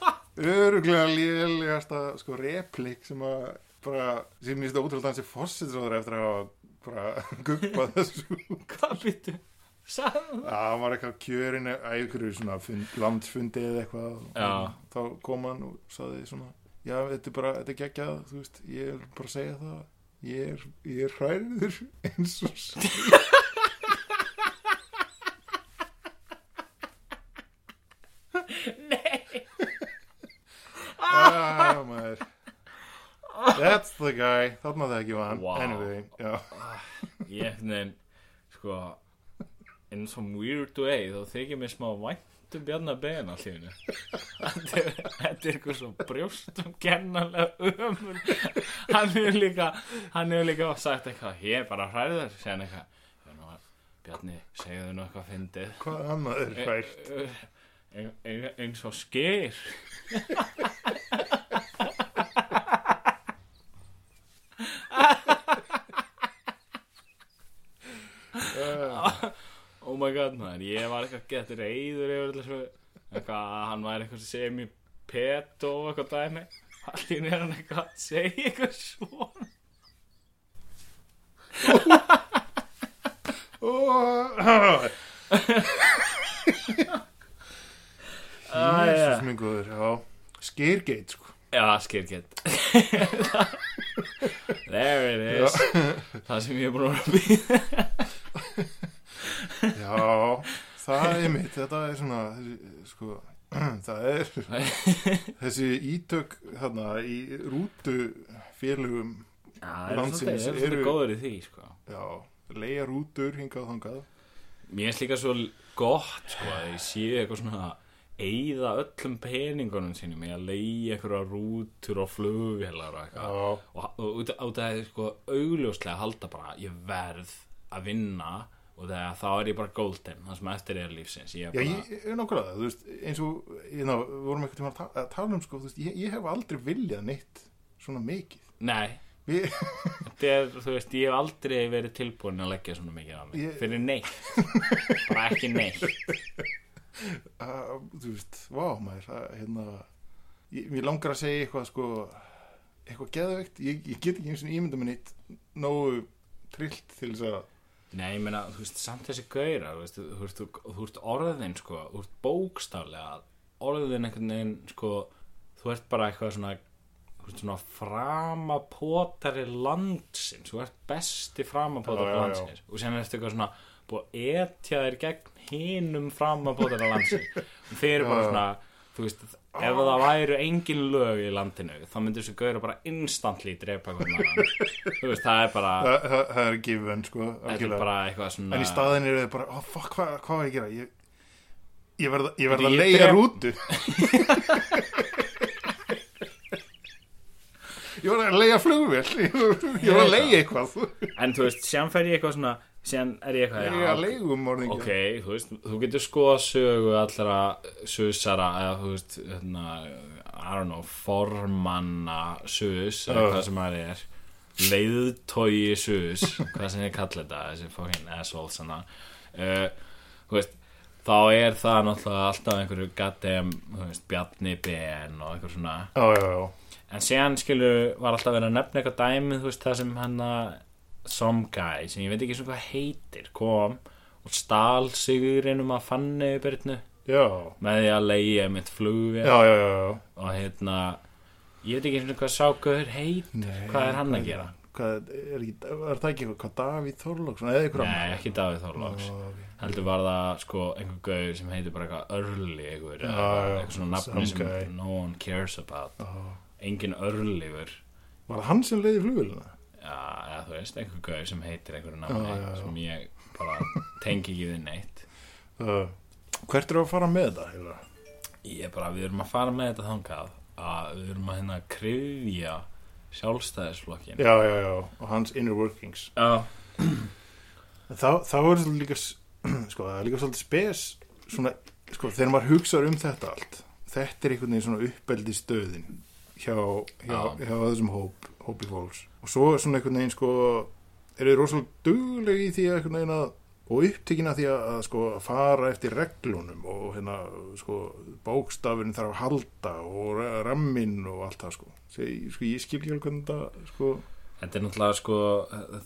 öruglega lélegasta sko replik sem að bara, sem ég þetta ótrúlega dansi fósitsróður eftir að bara guppað þessu hvað byttu hann var eitthvað kjörin að einhverju svona fund, landsfundi eða eitthvað. Þá kom hann og saði svona já, þetta er bara, þetta er geggjað þú veist, ég er bara að segja það. Ég er, ég er hræður eins og nei. Ah, maður. That's the guy. Þarna það ekki var hann. Wow. Anyway, já. Ég, nein, sko in some weird way þá þykir mér smá vænt um Bjarnar Ben allir þetta er, eitthvað svo brjóstum kennanlega ömul. Hann hefur líka hann hefur líka sagt eitthvað ég er bara hræður, hann eitthvað "Já, nú, Bjarni, segðu nú eitthvað fyndið. Hvað annað er hrært? Ein- ein- eins og skyr my god man, ég var eitthvað gett reyður yfir þessu. Eitthvað að hann væri eitthvað semi peto og eitthvað dæmi. Allir er hann eitthvað að segja eitthvað svona. Jesus minn góður, Skýrgeit, sko. Já, skýrgett There it is. Það sem ég er búin að vera að býða Já, það er mitt Þetta er svona þessi, sko, Það er þessi ítök þarna í rútu félugum Já, Landsins það er eru- góður í því sko. Já, leia rútur hingað þangað. Mér finnst líka svo gott sko, að ég sé eitthvað svona eigða öllum peningunum sínum í að leiða eitthvað rútur og flugvélar og eitthvað. Og, út af það er sko augljóslega að halda bara ég verð að vinna og þegar þá er ég bara golden það sem eftir er lífsins. Ég er Já, bara, ég ég er nokkulega þú veist, eins og, ég ná, við vorum eitthvað tíma að ta- að tala um, sko, veist, ég, ég hef aldrei viljað neitt svona mikið. nei, þetta er, þú veist, ég hef aldrei verið tilbúin að leggja svona mikið á mig. Ég- fyrir neitt, bara ekki neitt. Að, þú veist, vá, maður, það, hérna, ég, langar að segja eitthvað, sko, eitthvað geðveikt, ég, ég get ekki eins og ímynda mér neitt nógu trillt til þess að, Nei, ég meina, þú veist, samt þessi gaura, þú þú þú, ert orðin, sko, þú ert bókstaflega, orðin einhvern veginn, sko, þú ert bara eitthvað svona, þú veist, svona framapótari landsins, þú ert besti framapótari landsins. Og sem ertu eitthvað svona búið að etja þér gegn hinum framapótari landsins. Og þeir eru bara svona, þú veist, ef það væru engin lög í landinu, þá myndir þessi gaura bara instantly drepa þú veist, það er bara, það, það, það er given, sko, svona En í staðin eru þið bara, oh, fuck, hvað, hvað var ég að gera? Ég, ég verð, ég verð að leia drep- rútu. ég verð að leia flugvél. Ég verð að leia eitthvað. En þú veist, síðan fer ég eitthvað svona síðan er ég eitthvað Ég er að leigum morðingja. ok, þú veist, þú getur skoða sögu allra susara eða þú veist, hérna I don't know, formanna sus, eða hvað sem það er leiðtogi sus hvað sem ég kalla þetta, þessi fucking assholes hana uh, þú veist, þá er það náttúrulega alltaf einhverju goddamn, þú veist, Bjarni Ben og einhver svona Já, já, já. En síðan skilur var alltaf verið að nefna eitthvað dæmi þú veist það sem hann að some guy sem ég veit ekki svona hvað heitir kom og stál sigurinn um að fannu byrnu með því að leiði mitt já, já, já. og hérna ég veit ekki svona hvað sákuður heit Nei, hvað er hann að gera? Hvað, er, ekki, er það ekki eitthvað, hvað Davíð eitthvað Nei, ekki Davíð Þorláks. Heldur var það sko einhver gauður sem heitir bara eitthvað Já, eða já, eitthvað svona nafni some guy. sem no one cares about. Engin örligur Var það hann sem leiði flugvélina? Eða þú veist, einhver gauð sem heitir einhverju já, já. sem ég bara tengi ekki við neitt Uh, hvert er að fara með þetta? Heila? Ég er bara, við erum að fara með þetta þangað að við erum að hérna krifja sjálfstæðisflokkin Já, já, já, og hans inner workings. Já, það voru svolítið líka, sko, það er líka svolítið spes, svona, sko, þegar maður hugsaður um þetta allt, þetta er einhvern veginn svona uppeldi stöðin hjá, hjá, Já. hjá þessum hóp, hópi fólks. Og svo er svona einhvern veginn, sko, eru þið rosalega duglega í því að einhvern veginn að, og upptekina því að, að, sko, að fara eftir reglunum og hérna, sko, bókstafinn þarf að halda og ra- ramminn og allt það, sko. Svo, sko, ég skil ekki alveg hvernig þetta, sko, þetta er náttúrulega sko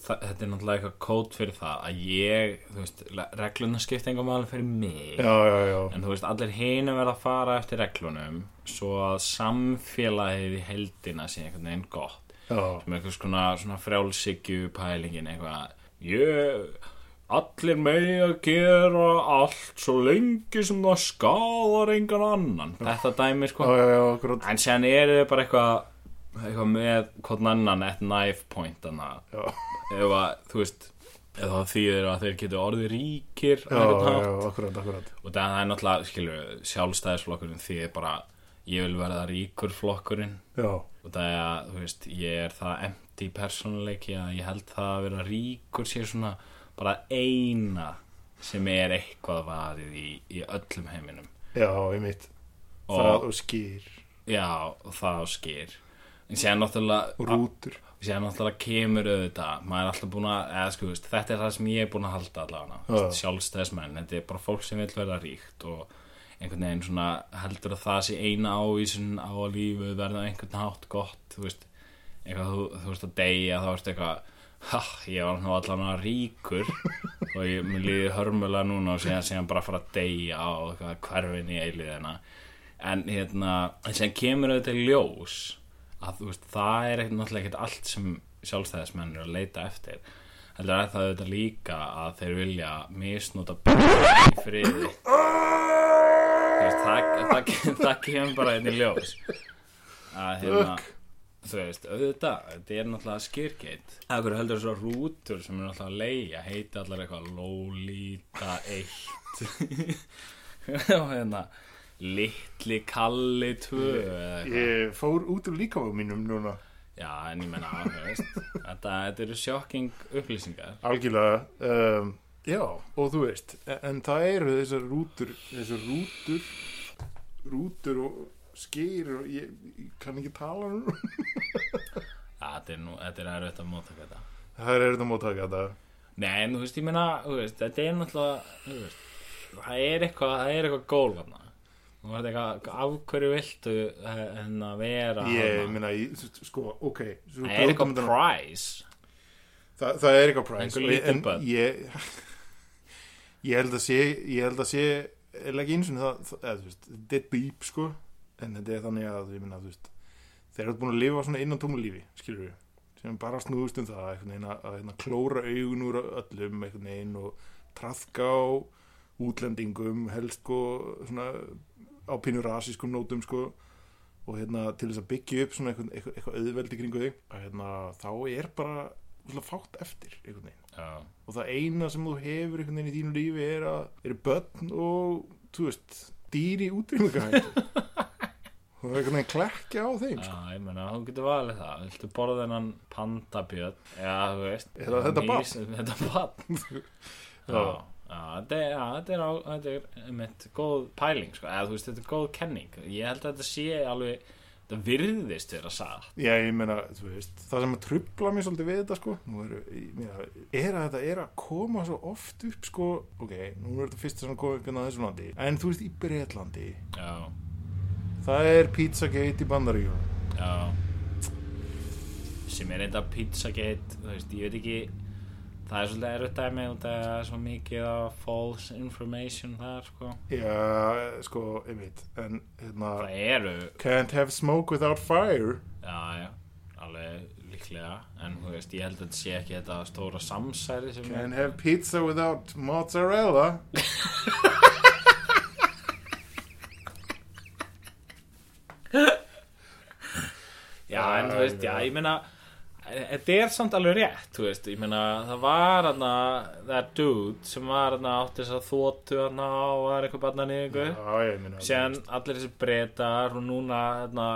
þetta er náttúrulega eitthvað kót fyrir það að ég, þú veist, regluna skipta engum alveg fyrir mig já, já, já, en þú veist, allir hinu verða að fara eftir reglunum svo að samfélagið í heldina sé einhvern veginn gott já, sem eitthvað svona, svona frjálsíkju pælingin eitthvað. Ég allir megi að gera allt svo lengi sem það skadar engan annan. Þetta dæmi já, sko. Já, já, akkurat. En séðan er þið bara eitthvað eitthvað með hvern annan at knife point þannig já, að þú veist það þýðir að þeir getur orðið ríkir já, já, akkurat, akkurat. Og það er náttúrulega skilur sjálfstæðisflokkurinn því er bara ég vil verða ríkur flokkurinn. Já, og það er að þú veist ég er það empty persónuleiki að ég held það að vera ríkur sé svona bara eina sem er eitthvað varið í, í öllum heiminum. Já, einmitt. Og- það og skýr já og það á skýr en séðan náttúrulega og rútur. Séðan náttúrulega kemur auðvitað maður er alltaf búin að, eða sko þetta er það sem ég er búin að halda allavega. Já. sjálfstæðismenn, þetta er bara fólk sem vil verða ríkt og einhvern veginn svona heldur að það sé eina ávísun á að lífið verða einhvern hátt gott þú veist, eitthvað þú, þú veist að deyja þá ertu eitthvað ha, ég var allavega ríkur. Og ég líði hörmulega núna og síðan, síðan bara fara að deyja á eitthvað hverfin í eiliðina en hérna, en sem kemur auðvitað ljós að þú veist, það er ekkert náttúrulega ekkert allt sem sjálfstæðismenn eru að leita eftir. Heldur er það auðvitað líka að þeir vilja misnota byrja í friði. Þú veist, það, það, það kemur bara einn í ljós. Að hérna þú veist, auðvitað, þetta er náttúrulega skýrgeit það hverju heldur svo rútur sem er náttúrulega að leia, heiti allar eitthvað Lolita 1 og hérna Litli Kalli 2 eða eitthvað. ég fór út úr líkafa mínum núna. Já, en ég menna, þú veist, þetta, þetta eru sjokking upplýsingar. algjörlega um, já, og þú veist en, en það eru þessar rútur þessar rútur rútur og skýr og ég, ég kann ekki tala Ja, þetta er nú, þetta er erfitt að móta þetta. það er þetta móttaka þetta Nei, en þú veist, ég menna, þú veist, þetta er náttúrulega, þú veist, það er eitthvað, það er eitthvað gól þarna. Þú veist eitthvað, af hverju viltu en að vera ég ég, sko, ok svo Það er eitthvað price. það, það er eitthvað price Einhver og ég- lítil en börn. ég ég held að sé ég held að sé er ekki eins og það, eða, þú veist, þetta er dýp sko. En þetta er þannig að ég minna, þú veist þeir eru búin að lifa svona innan tómu lífi skilur við, sem bara snúðust um það einhvern veginn að, að hérna, klóra augun úr öllum einhvern veginn og trafka á útlendingum helst sko svona á pínu rasískum nótum sko. Og hérna til þess að byggja upp svona eitthvað, eitthvað, auðveldi kringu þig að hérna þá er bara fátt eftir einhvern veginn Já, og það eina sem þú hefur einhvern veginn í þínu lífi er að eru börn og þú veist dýr í útrýmingahættu og það er einhvern veginn klekja á þeim sko. já, ég menna, þú getur valið það. Viltu borða þennan pandabjörn? Já, þú veist. Eða þetta mís- Þetta barn. Já, já, þetta er, þetta er, á, þetta er mitt góð pæling, sko, eða þú veist, þetta er góð kenning. Ég held að þetta sé alveg, þetta virðist vera satt. Já, ég meina, þú veist, það sem að trubla mér svolítið við þetta, sko, ég meina, er að þetta er að koma svo oft upp, sko, ok, nú er þetta fyrsta sem að koma upp inn á þessu landi, en þú veist, í Breitlandi, Já, það er Pizzagate í Bandaríkjum, já. Sem er þetta Pizzagate, þú veist, ég veit ekki, það er svolítið erfitt dæmi og það er svo mikið af false information þar, sko. já, sko, ég veit, en, hérna, Það eru, can't have smoke without fire, já, já, alveg líklega, en þú veist, ég held að þetta sé ekki þetta stóra samsæri sem er. can't have pizza without mozzarella, Já, en þú veist, já, ég meina Þetta er samt alveg rétt, þú veist Ég meina, það var hana Það dude sem var hana átti þess að þóttu hana og var eitthvað já, ég meina, Síðan allir þessi breytar og núna hana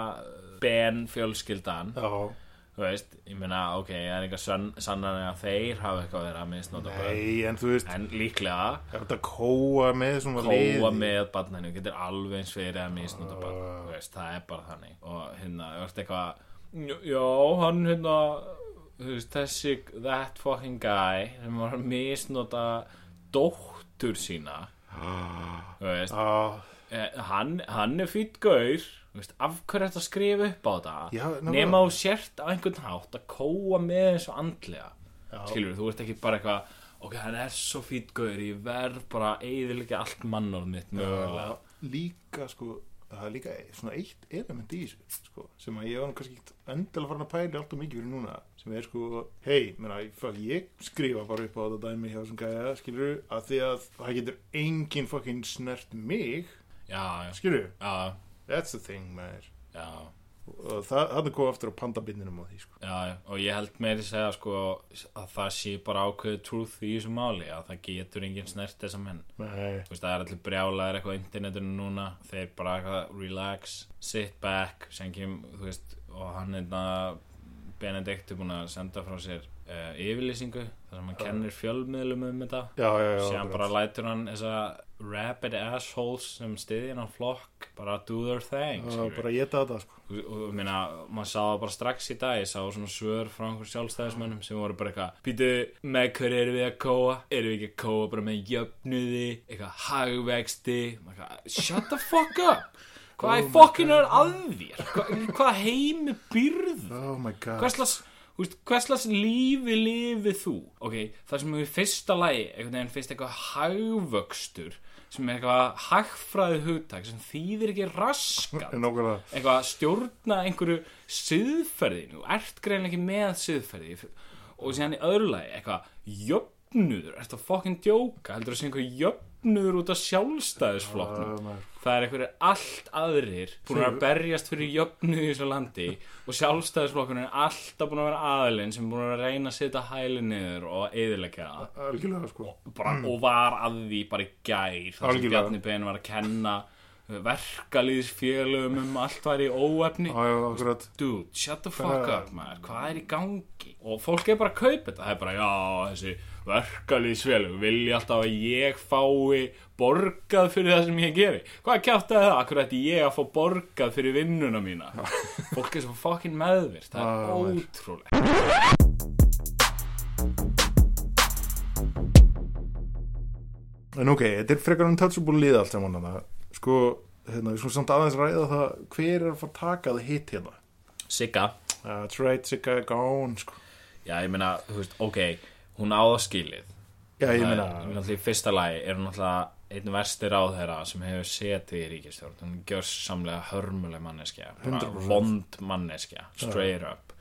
Ben fjölskyldan. Já, Þú veist, ég meina, ok, það er eitthvað sann, sannan að þeir hafa eitthvað verið að misnóta nei, en þú veist, En líklega ef þetta kóa með svona Kóa liði. með barninu getur alveg eins fyrir að misnóta barn þú veist, það er bara þannig. Og hérna, þú veist eitthvað já, hann hérna veist, þessi, that fucking guy sem var að misnóta dóttur sína þú veist, Já, eh, hann, hann er fýtt gaur veist, af hverju er þetta að skrifa upp á nákvæmlega. nema þú sért á einhvern hátt að kóa með eins og andlega Já. skilur, þú ert ekki bara eitthvað ok, hann er svo fýtt gaur, ég verð bara að eyðilega allt mannorð mitt mögulega líka sko það er líka svona eitt element í þessu sko, sem að ég var kannski ekkert endilega farin að pæli alltaf mikið fyrir núna sem er sko, hei, ég skrifa bara upp á þetta dæmi hjá þessum gæja skilur að því að það getur enginn fucking snert mig já, já, skilur, já, that's the thing maður. Já, og það, það er komið aftur á pandabindinum á því sko. já, og ég held meiri segja sko að það sé bara ákveðu truth í þessu máli að það getur enginn snert þessa menn. Nei, Þú veist, það er allir brjálæðir eitthvað á internetinu núna þeir bara relax sit back sem kem, þú veist, og hann er Benedikt er búin að senda frá sér uh, yfirlýsingu þar sem hann kennir fjölmiðlum um þetta. Akkurat. bara lætur hann þessa rabid assholes sem stiði hann flokk bara do their thing Já, bara geta þetta sko. og, og ég meina, maður sá það bara strax í dag ég sá svona svör frá einhver sjálfstæðismönnum sem voru bara eitthvað býtu, með hverju erum við að kóa? Erum við ekki að kóa bara með jöfnuði eitthvað hagvexti? Shut the fuck up hvað Oh er fokkin er að þér? Hvað, hvað heimi byrð oh my god. Hverslas hverslas lífi lifið þú? Ok, það sem er í fyrsta lagi einhvern veginn fyrst eitthvað hagvöxtur sem er eitthvað hagfræði hugtak sem þýðir ekki raskat. Eitthvað stjórna einhverju siðferði. Þú ert greinlega ekki með siðferði. Og síðan í öðru lagi eitthvað jöfnuður, ertu að fokkin djóka? Heldur að sé einhver jöfnuður út af sjálfstæðisflokknum. Það er einhverjir allt aðrir búin að berjast fyrir jöfnuð í þessu landi og sjálfstæðisflokkurinn er alltaf búin að vera aðilinn sem er búin að reyna að setja hæli niður og eðilegja það. Algjörlega sko. Bara, og var að því bara í gær þar sem. Bjarni Ben var að kenna verkalýðsfélögum um allt var í óefni. Dude, shut the fuck up maður, hvað er í gangi? Og fólk er bara að kaupa þetta. Það er bara, já, þessi verkalýðsfélög vilja alltaf að ég fái borgað fyrir það sem ég geri hvað kjátt að það, akkur ætti ég að fá borgað fyrir vinnuna mína fólk er svo fucking meðvirt það er maður. ótrúlega En ok, þetta er frekar untouchable lið allt saman hana. Sko, hérna, við svona samt aðeins ræða það hver er að fara að taka það hitt hérna Sigga, That's right, Sigga gone sko. já, ég meina, þú veist, ok hún á það skilið. Já, ég meina í fyrsta lagi er hún náttúrulega einn verstir á þeirra sem hefur setið í ríkistjórn hún gjör samlega hörmuleg manneskja bara 100%. vond manneskja straight up.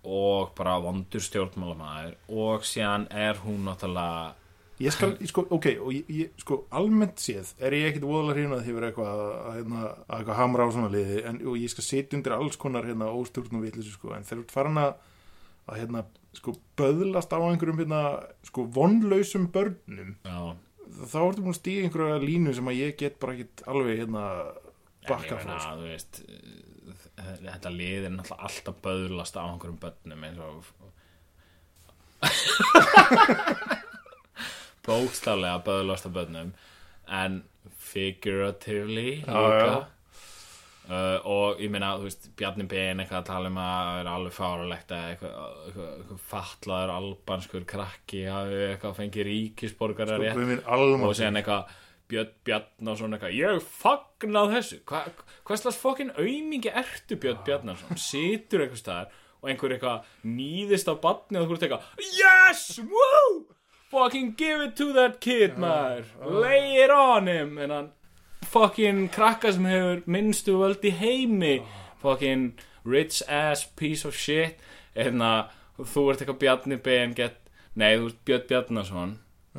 Og bara vondur stjórnmálamæður og síðan er hún náttúrulega Ég skal, ég sko, ok, og ég, ég, sko, almennt séð er ég ekkit voðalega hrifin að því eitthvað að, að, hérna, að eitthvað hamra á svona liði. En og ég skal setja undir alls konar hérna óstjórnum vitlis, sko, en þeir eru farin að að hérna, sko, böðlast á einhverjum hérna, sko, vonlausum börnum, já, þá ertu búin að stíða einhverja línu sem að ég get bara ekkit alveg, hérna bakka frá, meina, sko. þú veist þetta lið er náttúrulega alltaf böðlast á einhverjum börnum eins og bókstaflega böðlast á börnum en figuratively líka. Uh, og ég meina, þú veist, Bjarni Ben eitthvað að tala um að það er alveg fáralegt að eitthvað, eitthvað, eitthvað fatlaður albanskur krakki hafi eitthvað fengið ríkisborgara Sko, og síðan eitthvað Björn Bjarnason eitthvað ég fagna þessu. Hva, hvað slags fokkin aumingi ertu Björn Bjarnason? Situr eitthvað staðar og einhver eitthvað nýðist á batni og þú ert eitthvað yes, woo! Fucking give it to that kid maður. lay it on him. En hann fucking krakka sem hefur minnstu völd í heimi. Fucking rich ass piece of shit. En að þú ert eitthvað Bjarni Ben get, nei þú ert Björn Bjarnason.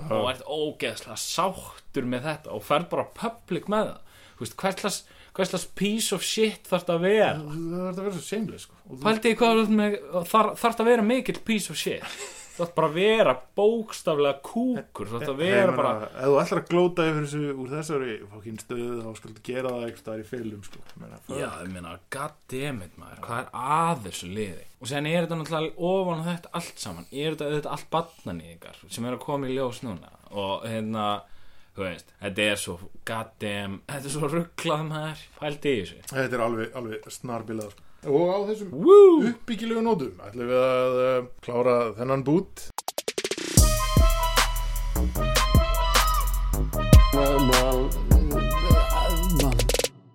Og ert ógeðslega sáttur með þetta og fer bara public með það. Hverslas, hverslas piece of shit þarf það að vera? Það er að vera svo seimlega, sko. Þarf það að vera mikill piece of shit þú þarf bara að vera bókstaflega kúkur þú þarf að vera bara ef þú ætlar að glóta yfir þessu úr þessari fokkin stöðu þá skaldu gera það eitthvað í fylgum sko. Ég meina. Já, ég meina, goddammit maður, hvað er að þessu liði? Og sen er þetta náttúrulega ofan á þetta allt saman, er þetta auðvitað allt badnanýðingar sem er að koma í ljós núna og hérna, þú veist, þetta er svo goddamn, þetta er svo rugglað maður, pældi í þessu. Þetta er alveg, alveg snarbilað sko. Og á þessum Woo! uppbyggilegu nótum ætlum við að uh, klára þennan bút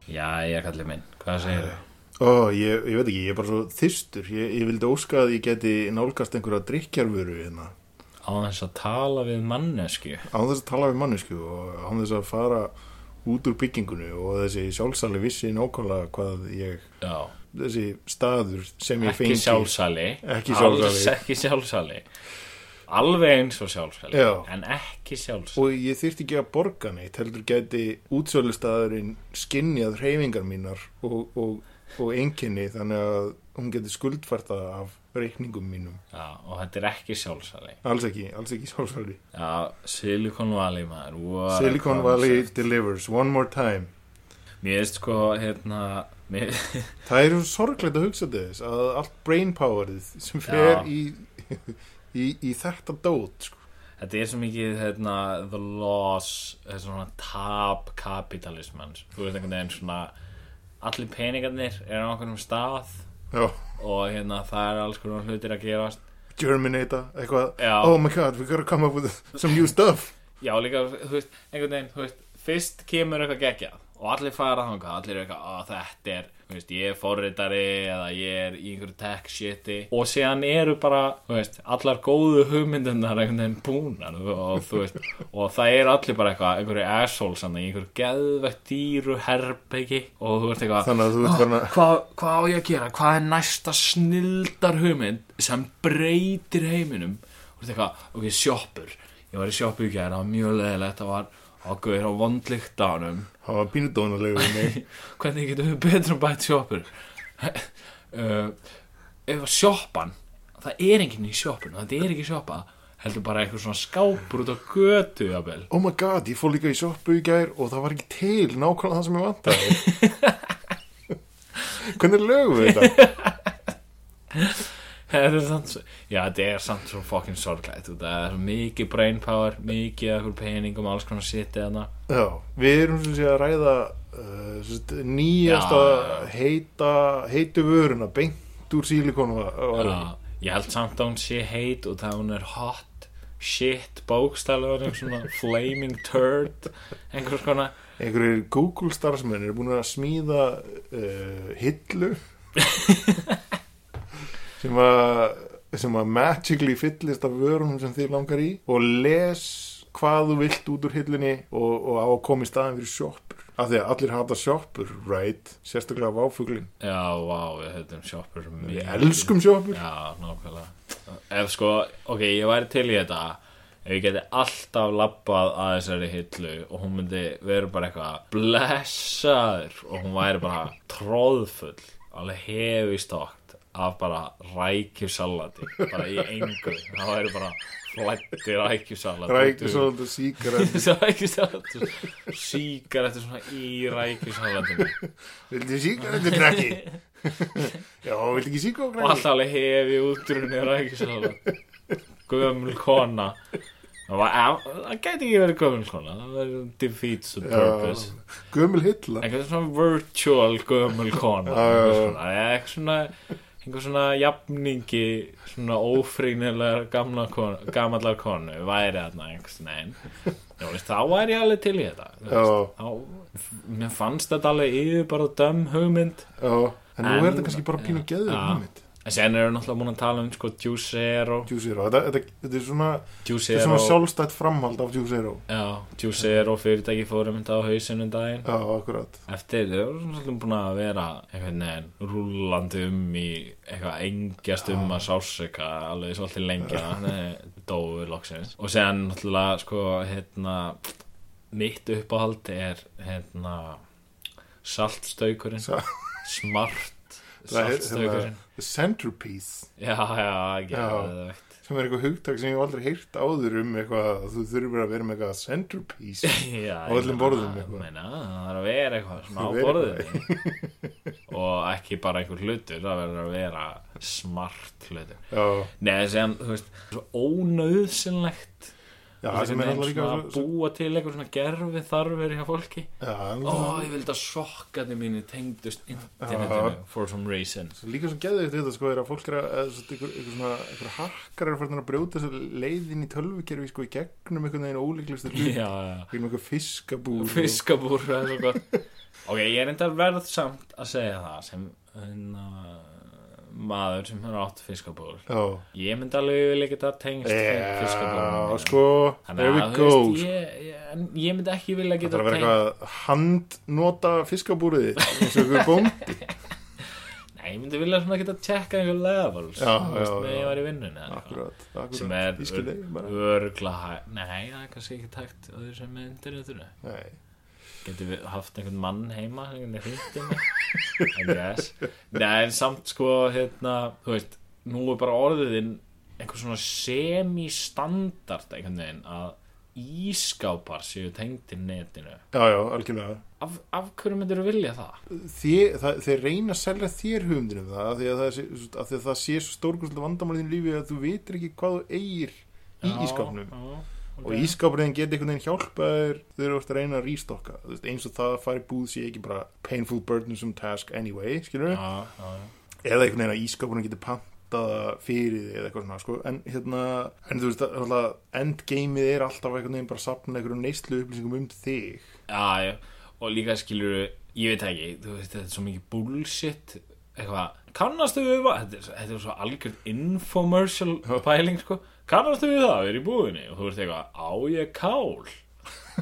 Já, ég kalli minn, hvað segir þau? Ó, ég, ég veit ekki, ég er bara svo þyrstur ég, ég vildi óska að ég geti nálgast einhverja drikkjarvöru hérna Á þess að tala við mannesku. án þess að tala við mannesku og án þess að fara út úr byggingunni og þessi sjálfsali vissi nákvæmlega hvað ég já, þessi staður sem ég ekki fengi. sjálfsali. Ekki sjálfsali. ekki sjálfsali. Alveg eins og sjálfsali Já. en ekki sjálfsali. Og ég þyrfti ekki að borga neitt heldur gæti útsölustæðurinn skinnjað hreyfingar mínar og, og, og einkenni þannig að hún geti skuldfært það af reikningum mínum. Já, og þetta er ekki sjálfsali. Alls ekki, alls ekki sjálfsali. Já, Silicon Valley maður. Silicon Valley delivers one more time. Mér veist sko hérna það er svo sorglegt að hugsa þess að allt brain powerið sem fer í, í, í þetta dót sko. þetta er svo mikið hérna, the loss tap kapitalismans þú veist einhvern veginn svona allir peningarnir er á okkur stað Já, og hérna það er alls konar hlutir að gerast. Germinata, eitthvað. Já. oh my god, we gotta come up with some new stuff. Já, líka, þú veist, einhvern veginn, veist, fyrst kemur eitthvað geggjað og allir fara þangað, allir er eitthvað, að þetta er, þú veist, ég er forritari eða ég er í einhverju tech shiti. Og síðan eru bara, þú veist, allar góðu hugmyndunar einhvern veginn búnar og þú veist, og það er allir bara eitthvað, einhverju assholes einhverju geðvegt dýru herbyggi og þú eitthvað, Þannig að þú ert farin að hvað, hvað á ég að gera? Hvað er næsta snildar hugmynd sem breytir heiminum? Og þetta eitthvað, ok, sjoppur. Ég var í sjoppu í gæra, það var mjög leðilegt það var ágöður á vondlikt ánum hafa pínudónalegu við mig. Hvernig getum við betur bætt sjoppur? Uh, ef að sjoppan það er enginn í sjoppun, þetta er ekki sjoppa heldur bara eitthvað svona skápur út á götu jafnvel. Oh my god, ég fór líka í sjoppu í gær og það var ekki til nákvæmlega það sem ég vantaði. Hvernig lögum við þetta? Er já, þetta er samt svo fucking sorglætt það er mikið brain power mikið peningum, alls konar sitt Já, við erum sem sé að ræða uh, nýjasta heita heitu vöruna beint úr sílikonu ég held samt að hún sé heit og það hún er hot shit bókstælega svona flaming turd einhvers konar. Einhverjir Google starfsmenn eru búin að smíða uh, hillu sem að sem að magically fyllist af vörunum sem þið langar í og les hvað þú vilt út úr hillunni og, og á að koma í staðin fyrir sjoppur. Af því að allir hata sjoppur, right? Sérstaklega váfuglin, Já, vá, við heitum shoppur við elskum sjoppur. Já, nákvæmlega. Ef sko, ok, ég væri til í þetta. Ef ég geti alltaf labbað að þessari hillu og hún myndi vera bara eitthvað blessaður og hún væri bara tróðfull alveg hefi stókt af bara rækjusalati bara í engu. Það væri bara flætti rækjusalat rækju svolítið síkar rækjusalat síkar eftir svona í rækjusalatinu viltu síkar þetta krakki já, viltu ekki síkar og krakki alltaf alveg hefi útrunni rækjusalat. Gömul kona. Það, gæti ekki verið gömul kona. Það verið defeats the purpose. Gömul hilla. Eitthvað svona virtual gömul kona. Svona, eitthvað svona einhver svona jafningi svona ófrínilega gamla konu, gamallar konu væri þarna einhvers veist, þá væri ég alveg til í þetta þá, mér fannst þetta alveg yfir bara döm hugmynd. Já, en nú er þetta kannski bara pínu geður hugmynd en sen erum við náttúrulega múin að tala um sko Juicero Juicero, þetta, þetta, þetta er svona þetta er Juicero svona sjálfstætt framhald af Juicero Já, Juicero fyrirtæki fórum þetta á hausinu daginn. Já, Eftir, þau svona svolítið búin að vera veginn rúllandi um í eitthvað engjast um að sásika alveg svolítið lengja dóu loksins. Og séðan náttúrulega sko hérna mitt uppáhald er hérna saltstaukurinn. Sa- smart The Centerpiece. Já, já, ekki sem er eitthvað hugtak sem ég aldrei heyrt áður um eitthvað að þú þurfur að vera með eitthvað centerpiece Já, Á öllum borðum meina, Það er að vera eitthvað svona á borðinu. og ekki bara einhver hlutur það verður að vera smart hlutur. Nei, sem, þú veist, svo ónauðsynlegt já sem er einhvern alltaf veginn líka svona að búa til eitthvað svona gerfi þarfir hjá fólki. En það- ég vildi að sokkarnir mínu tengdust internetinu for some reason. Líka svo geðið þetta sko er að fólk er að eitthvað, svona, hakkar er að að brjóta leiðin í tölvukerfi sko í gegnum einhvern veginn já gegnum eitthvað fiskabúr og- Fiskabúr Ok, ég er enda verð samt að segja það sem hérna, maður sem er átt fiskaból Já, Ég myndi alveg vilja geta tengst Já, fiskabólunum sko, there we go. ég, ég, ég myndi ekki vilja Það geta er að vera tengst eitthvað handnota fiskabúrið eins og ykkur bóndi. Nei, ég myndi vilja svona geta tjekka einhver levels Já, já, já. ég var í vinnunni eitthvað. Akkurat, akkurat. Sem er örgla Nei, það er kannski ekki tækt á því sem með internetinu Nei, Getur við haft einhvern mann heima einhvern í guess. Nei, en samt sko, hérna Þú veist, nú er bara orðiðinn einhver svona semi-standard einhvern veginn að ískápar séu tengdir netinu. Já, já, algjörlega. Af, af hverju myndir þú vilja það? Þér, það, þeir reyna að selja þér hugmyndin um það af því að það, sé, að það sé svo stórkvæmslega vandamál í lífi að þú vitir ekki hvað þú eigir í Já, ískápnum. já, og ok. ískápurinn geti einhvern veginn hjálpa þér þegar þú ert að reyna að veist, eins og það að fara í búð sé ekki bara painful burdensome task anyway skilur Já, já, já. eða einhvern veginn að ískápurinn geti pantaða fyrir þig eða eitthvað svona sko. en hérna, en þú veist alltaf, endgameið er alltaf einhvern veginn bara að sapna einhverjum neyslu upplýsingum um þig Já, já, og líka skilur ég veit ekki, þú veist, þetta er svo mikið bullshit, eitthvað kannastu við er- þetta er svo algjörð infomercial pæling, sko kannastu við það, við erum í búðinni. Og þú veist eitthvað, á ég kál.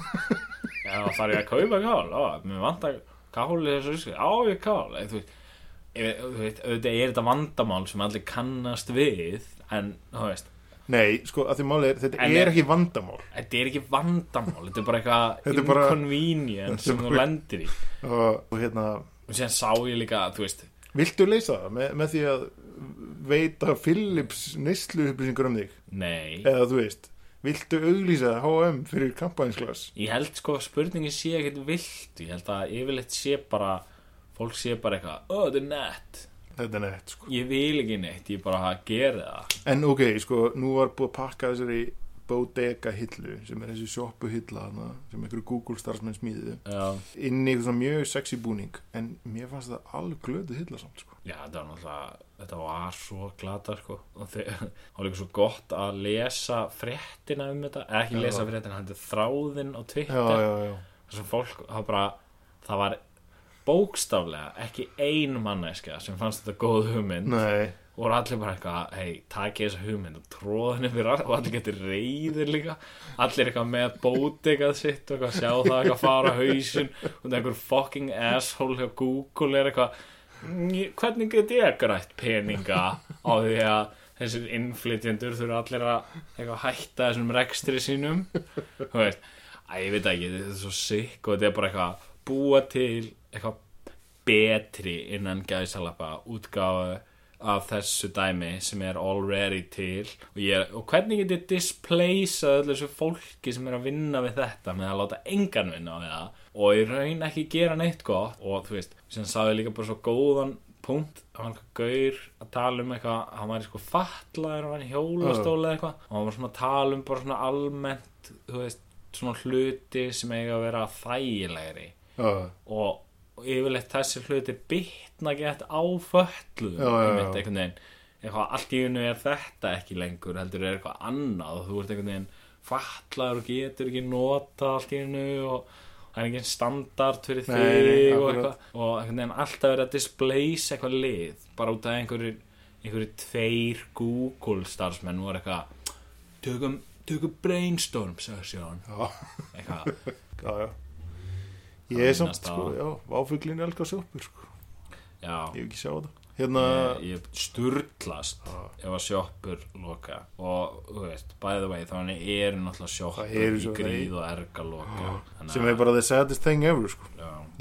Já, þarf ég að kaupa kál? Á, mér vantar kál í þessu risku, á ég kál. Eða, þú veist, auðvitað er þetta vandamál sem allir kannast við en, þú veist. Nei, sko, að því máli er, þetta En er ekki vandamál. Þetta er ekki vandamál, þetta er bara eitthvað inconvenience sem þú lendir í. Og, og hérna, og síðan sá ég líka, þú veist viltu leysa það? Með, með því að veita Philips neyslu upplýsingar um þig nei, eða þú veist, viltu auglýsa H&M fyrir kampænsglas ég held sko að spurningin sé ekkert vilt. Ég held að yfirleitt sé bara fólk sé bara eitthvað, ó þetta er nett. Þetta er nett, sko. Ég vil ekki neitt, ég bara gera það. En ok, sko, nú var búið að pakka þessari bodega hillu sem er þessi sjoppu hilla sem einhverju Google starfsmenn smíðið inn í svona mjög sexy búning en mér fannst það alveg glöðu hilla samt sko. já þetta var náttúrulega þetta var svo glata sko. Og það var líka svo gott að lesa fréttina um þetta, ekki Já. lesa fréttina hann er þráðinn á Twitter. Þessum fólk, það bara það var bókstaflega ekki ein manneska sem fannst þetta góð hugmynd. Nei, og voru allir bara eitthvað, hei, takið þessa hugmynd og tróðinni fyrir all og allir getur reyðir líka. Allir eitthvað með bótegað sitt og eitthvað sjá það eitthvað fara á hausinn. Og það er einhver fucking asshole hjá Google er eitthvað "Mm, hvernig get ég grætt peninga á því að þessir innflytjendur þurfa allir að eitthvað hætta þessum rekstri sínum? Þú veist, að ég veit ekki þetta er svo sikk og þetta er bara eitthvað búa til eitthvað betri innan gæsalappa útgáfu af þessu dæmi sem er already til. Og, ég, og hvernig get ég displacea öllu þessu fólki sem er að vinna við þetta með að láta engan vinna við það? Og í raun ekki gera neitt gott. Og þú veist, sem sagði líka bara svo góðan punkt, það var eitthvað gaur að tala um eitthvað, hann var sko fatlaður, hann var í hjólastóla eða eitthvað. Og hann var svona að tala um bara svona almennt þú veist, svona hluti sem eiga að vera þægilegri. Og, og yfirleitt þessi hluti bitna gett á föllu eitthvað, allt í unnu er þetta ekki lengur heldur er eitthvað annað þú ert einhvern veginn fatlaður og getur ekki nota allt í unnu og það er engin standard fyrir þig nei, og eitthvað. Og einhvern veginn alltaf verið að displace eitthvað lið bara út af einhverju einhverju tveir Google starfsmenn voru eitthvað tökum, tökum brainstorm sagði Sjón já, eitthvað, já, já Ég er samt, á- sko, já, váfuglin er elga sjoppur, sko. Já. Ég hef ekki sjá þetta Hérna, ég, ég sturlast ef að sjoppur loka. Og þú veist, by the way þannig eru náttúrulega sjoppur Það eru í gríð og erga loka. Þannig sem er bara the saddest thing ever, sko.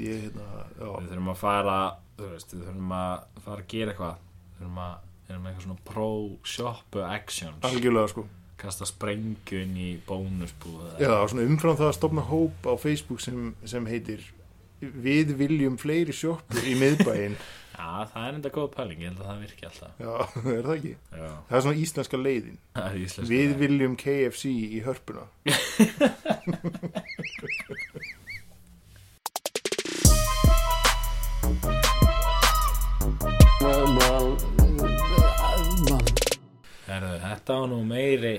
Ég, hérna, við þurfum að fara þú veist, við þurfum að fara að gera eitthvað. Við þurfum að við þurfum eitthvað svona pro-shoppu actions. Algjörlega, sko kasta sprengju inn í bónusbúð Já, svona umfram það að stopna hóp á Facebook sem, sem heitir Við viljum fleiri sjoppur í miðbæinn. Já, það er enda góð pæling, ég held að það virki alltaf. Já, er það ekki? já, Það er svona íslenska leiðin. Það íslenska Við viljum KFC í hörpuna þetta var nú meiri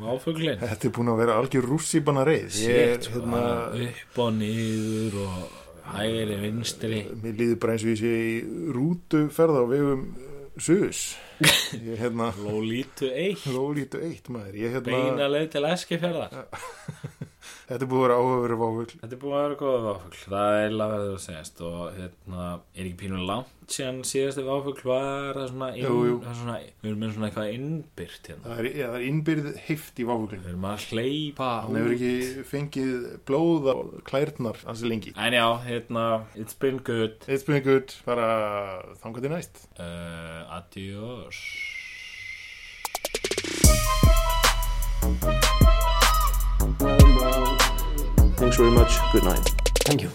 váfuglin Þetta er búin að vera algjör rússibanna reið. Sko, hérna, upp og niður og hægri vinstri. Mér líður bara eins og ég sé í rútuferð á vegum ég hérna Lólítu 1 Lólítu eitt maður. Ég hérna Beina leið til Eskifjörðar Þetta er búið að vera áhugaveru váfugl Þetta er búin að vera góða váfugl Það er verður að segjast og hérna, er ekki pínu langt síðan síðasti váfugl var það svona, inn, Jú, jú. það svona við erum með svona eitthvað innbyrt hérna. Það er, ja, það er innbyrð heift í váfuglinu við erum að hleypa Hann hefur ekki fengið blóð á klærnar hansi lengi. En já, hérna, it's been good. It's been good, bara þangað til næst. Uh, Adiós Thanks very much. Good night. Thank you.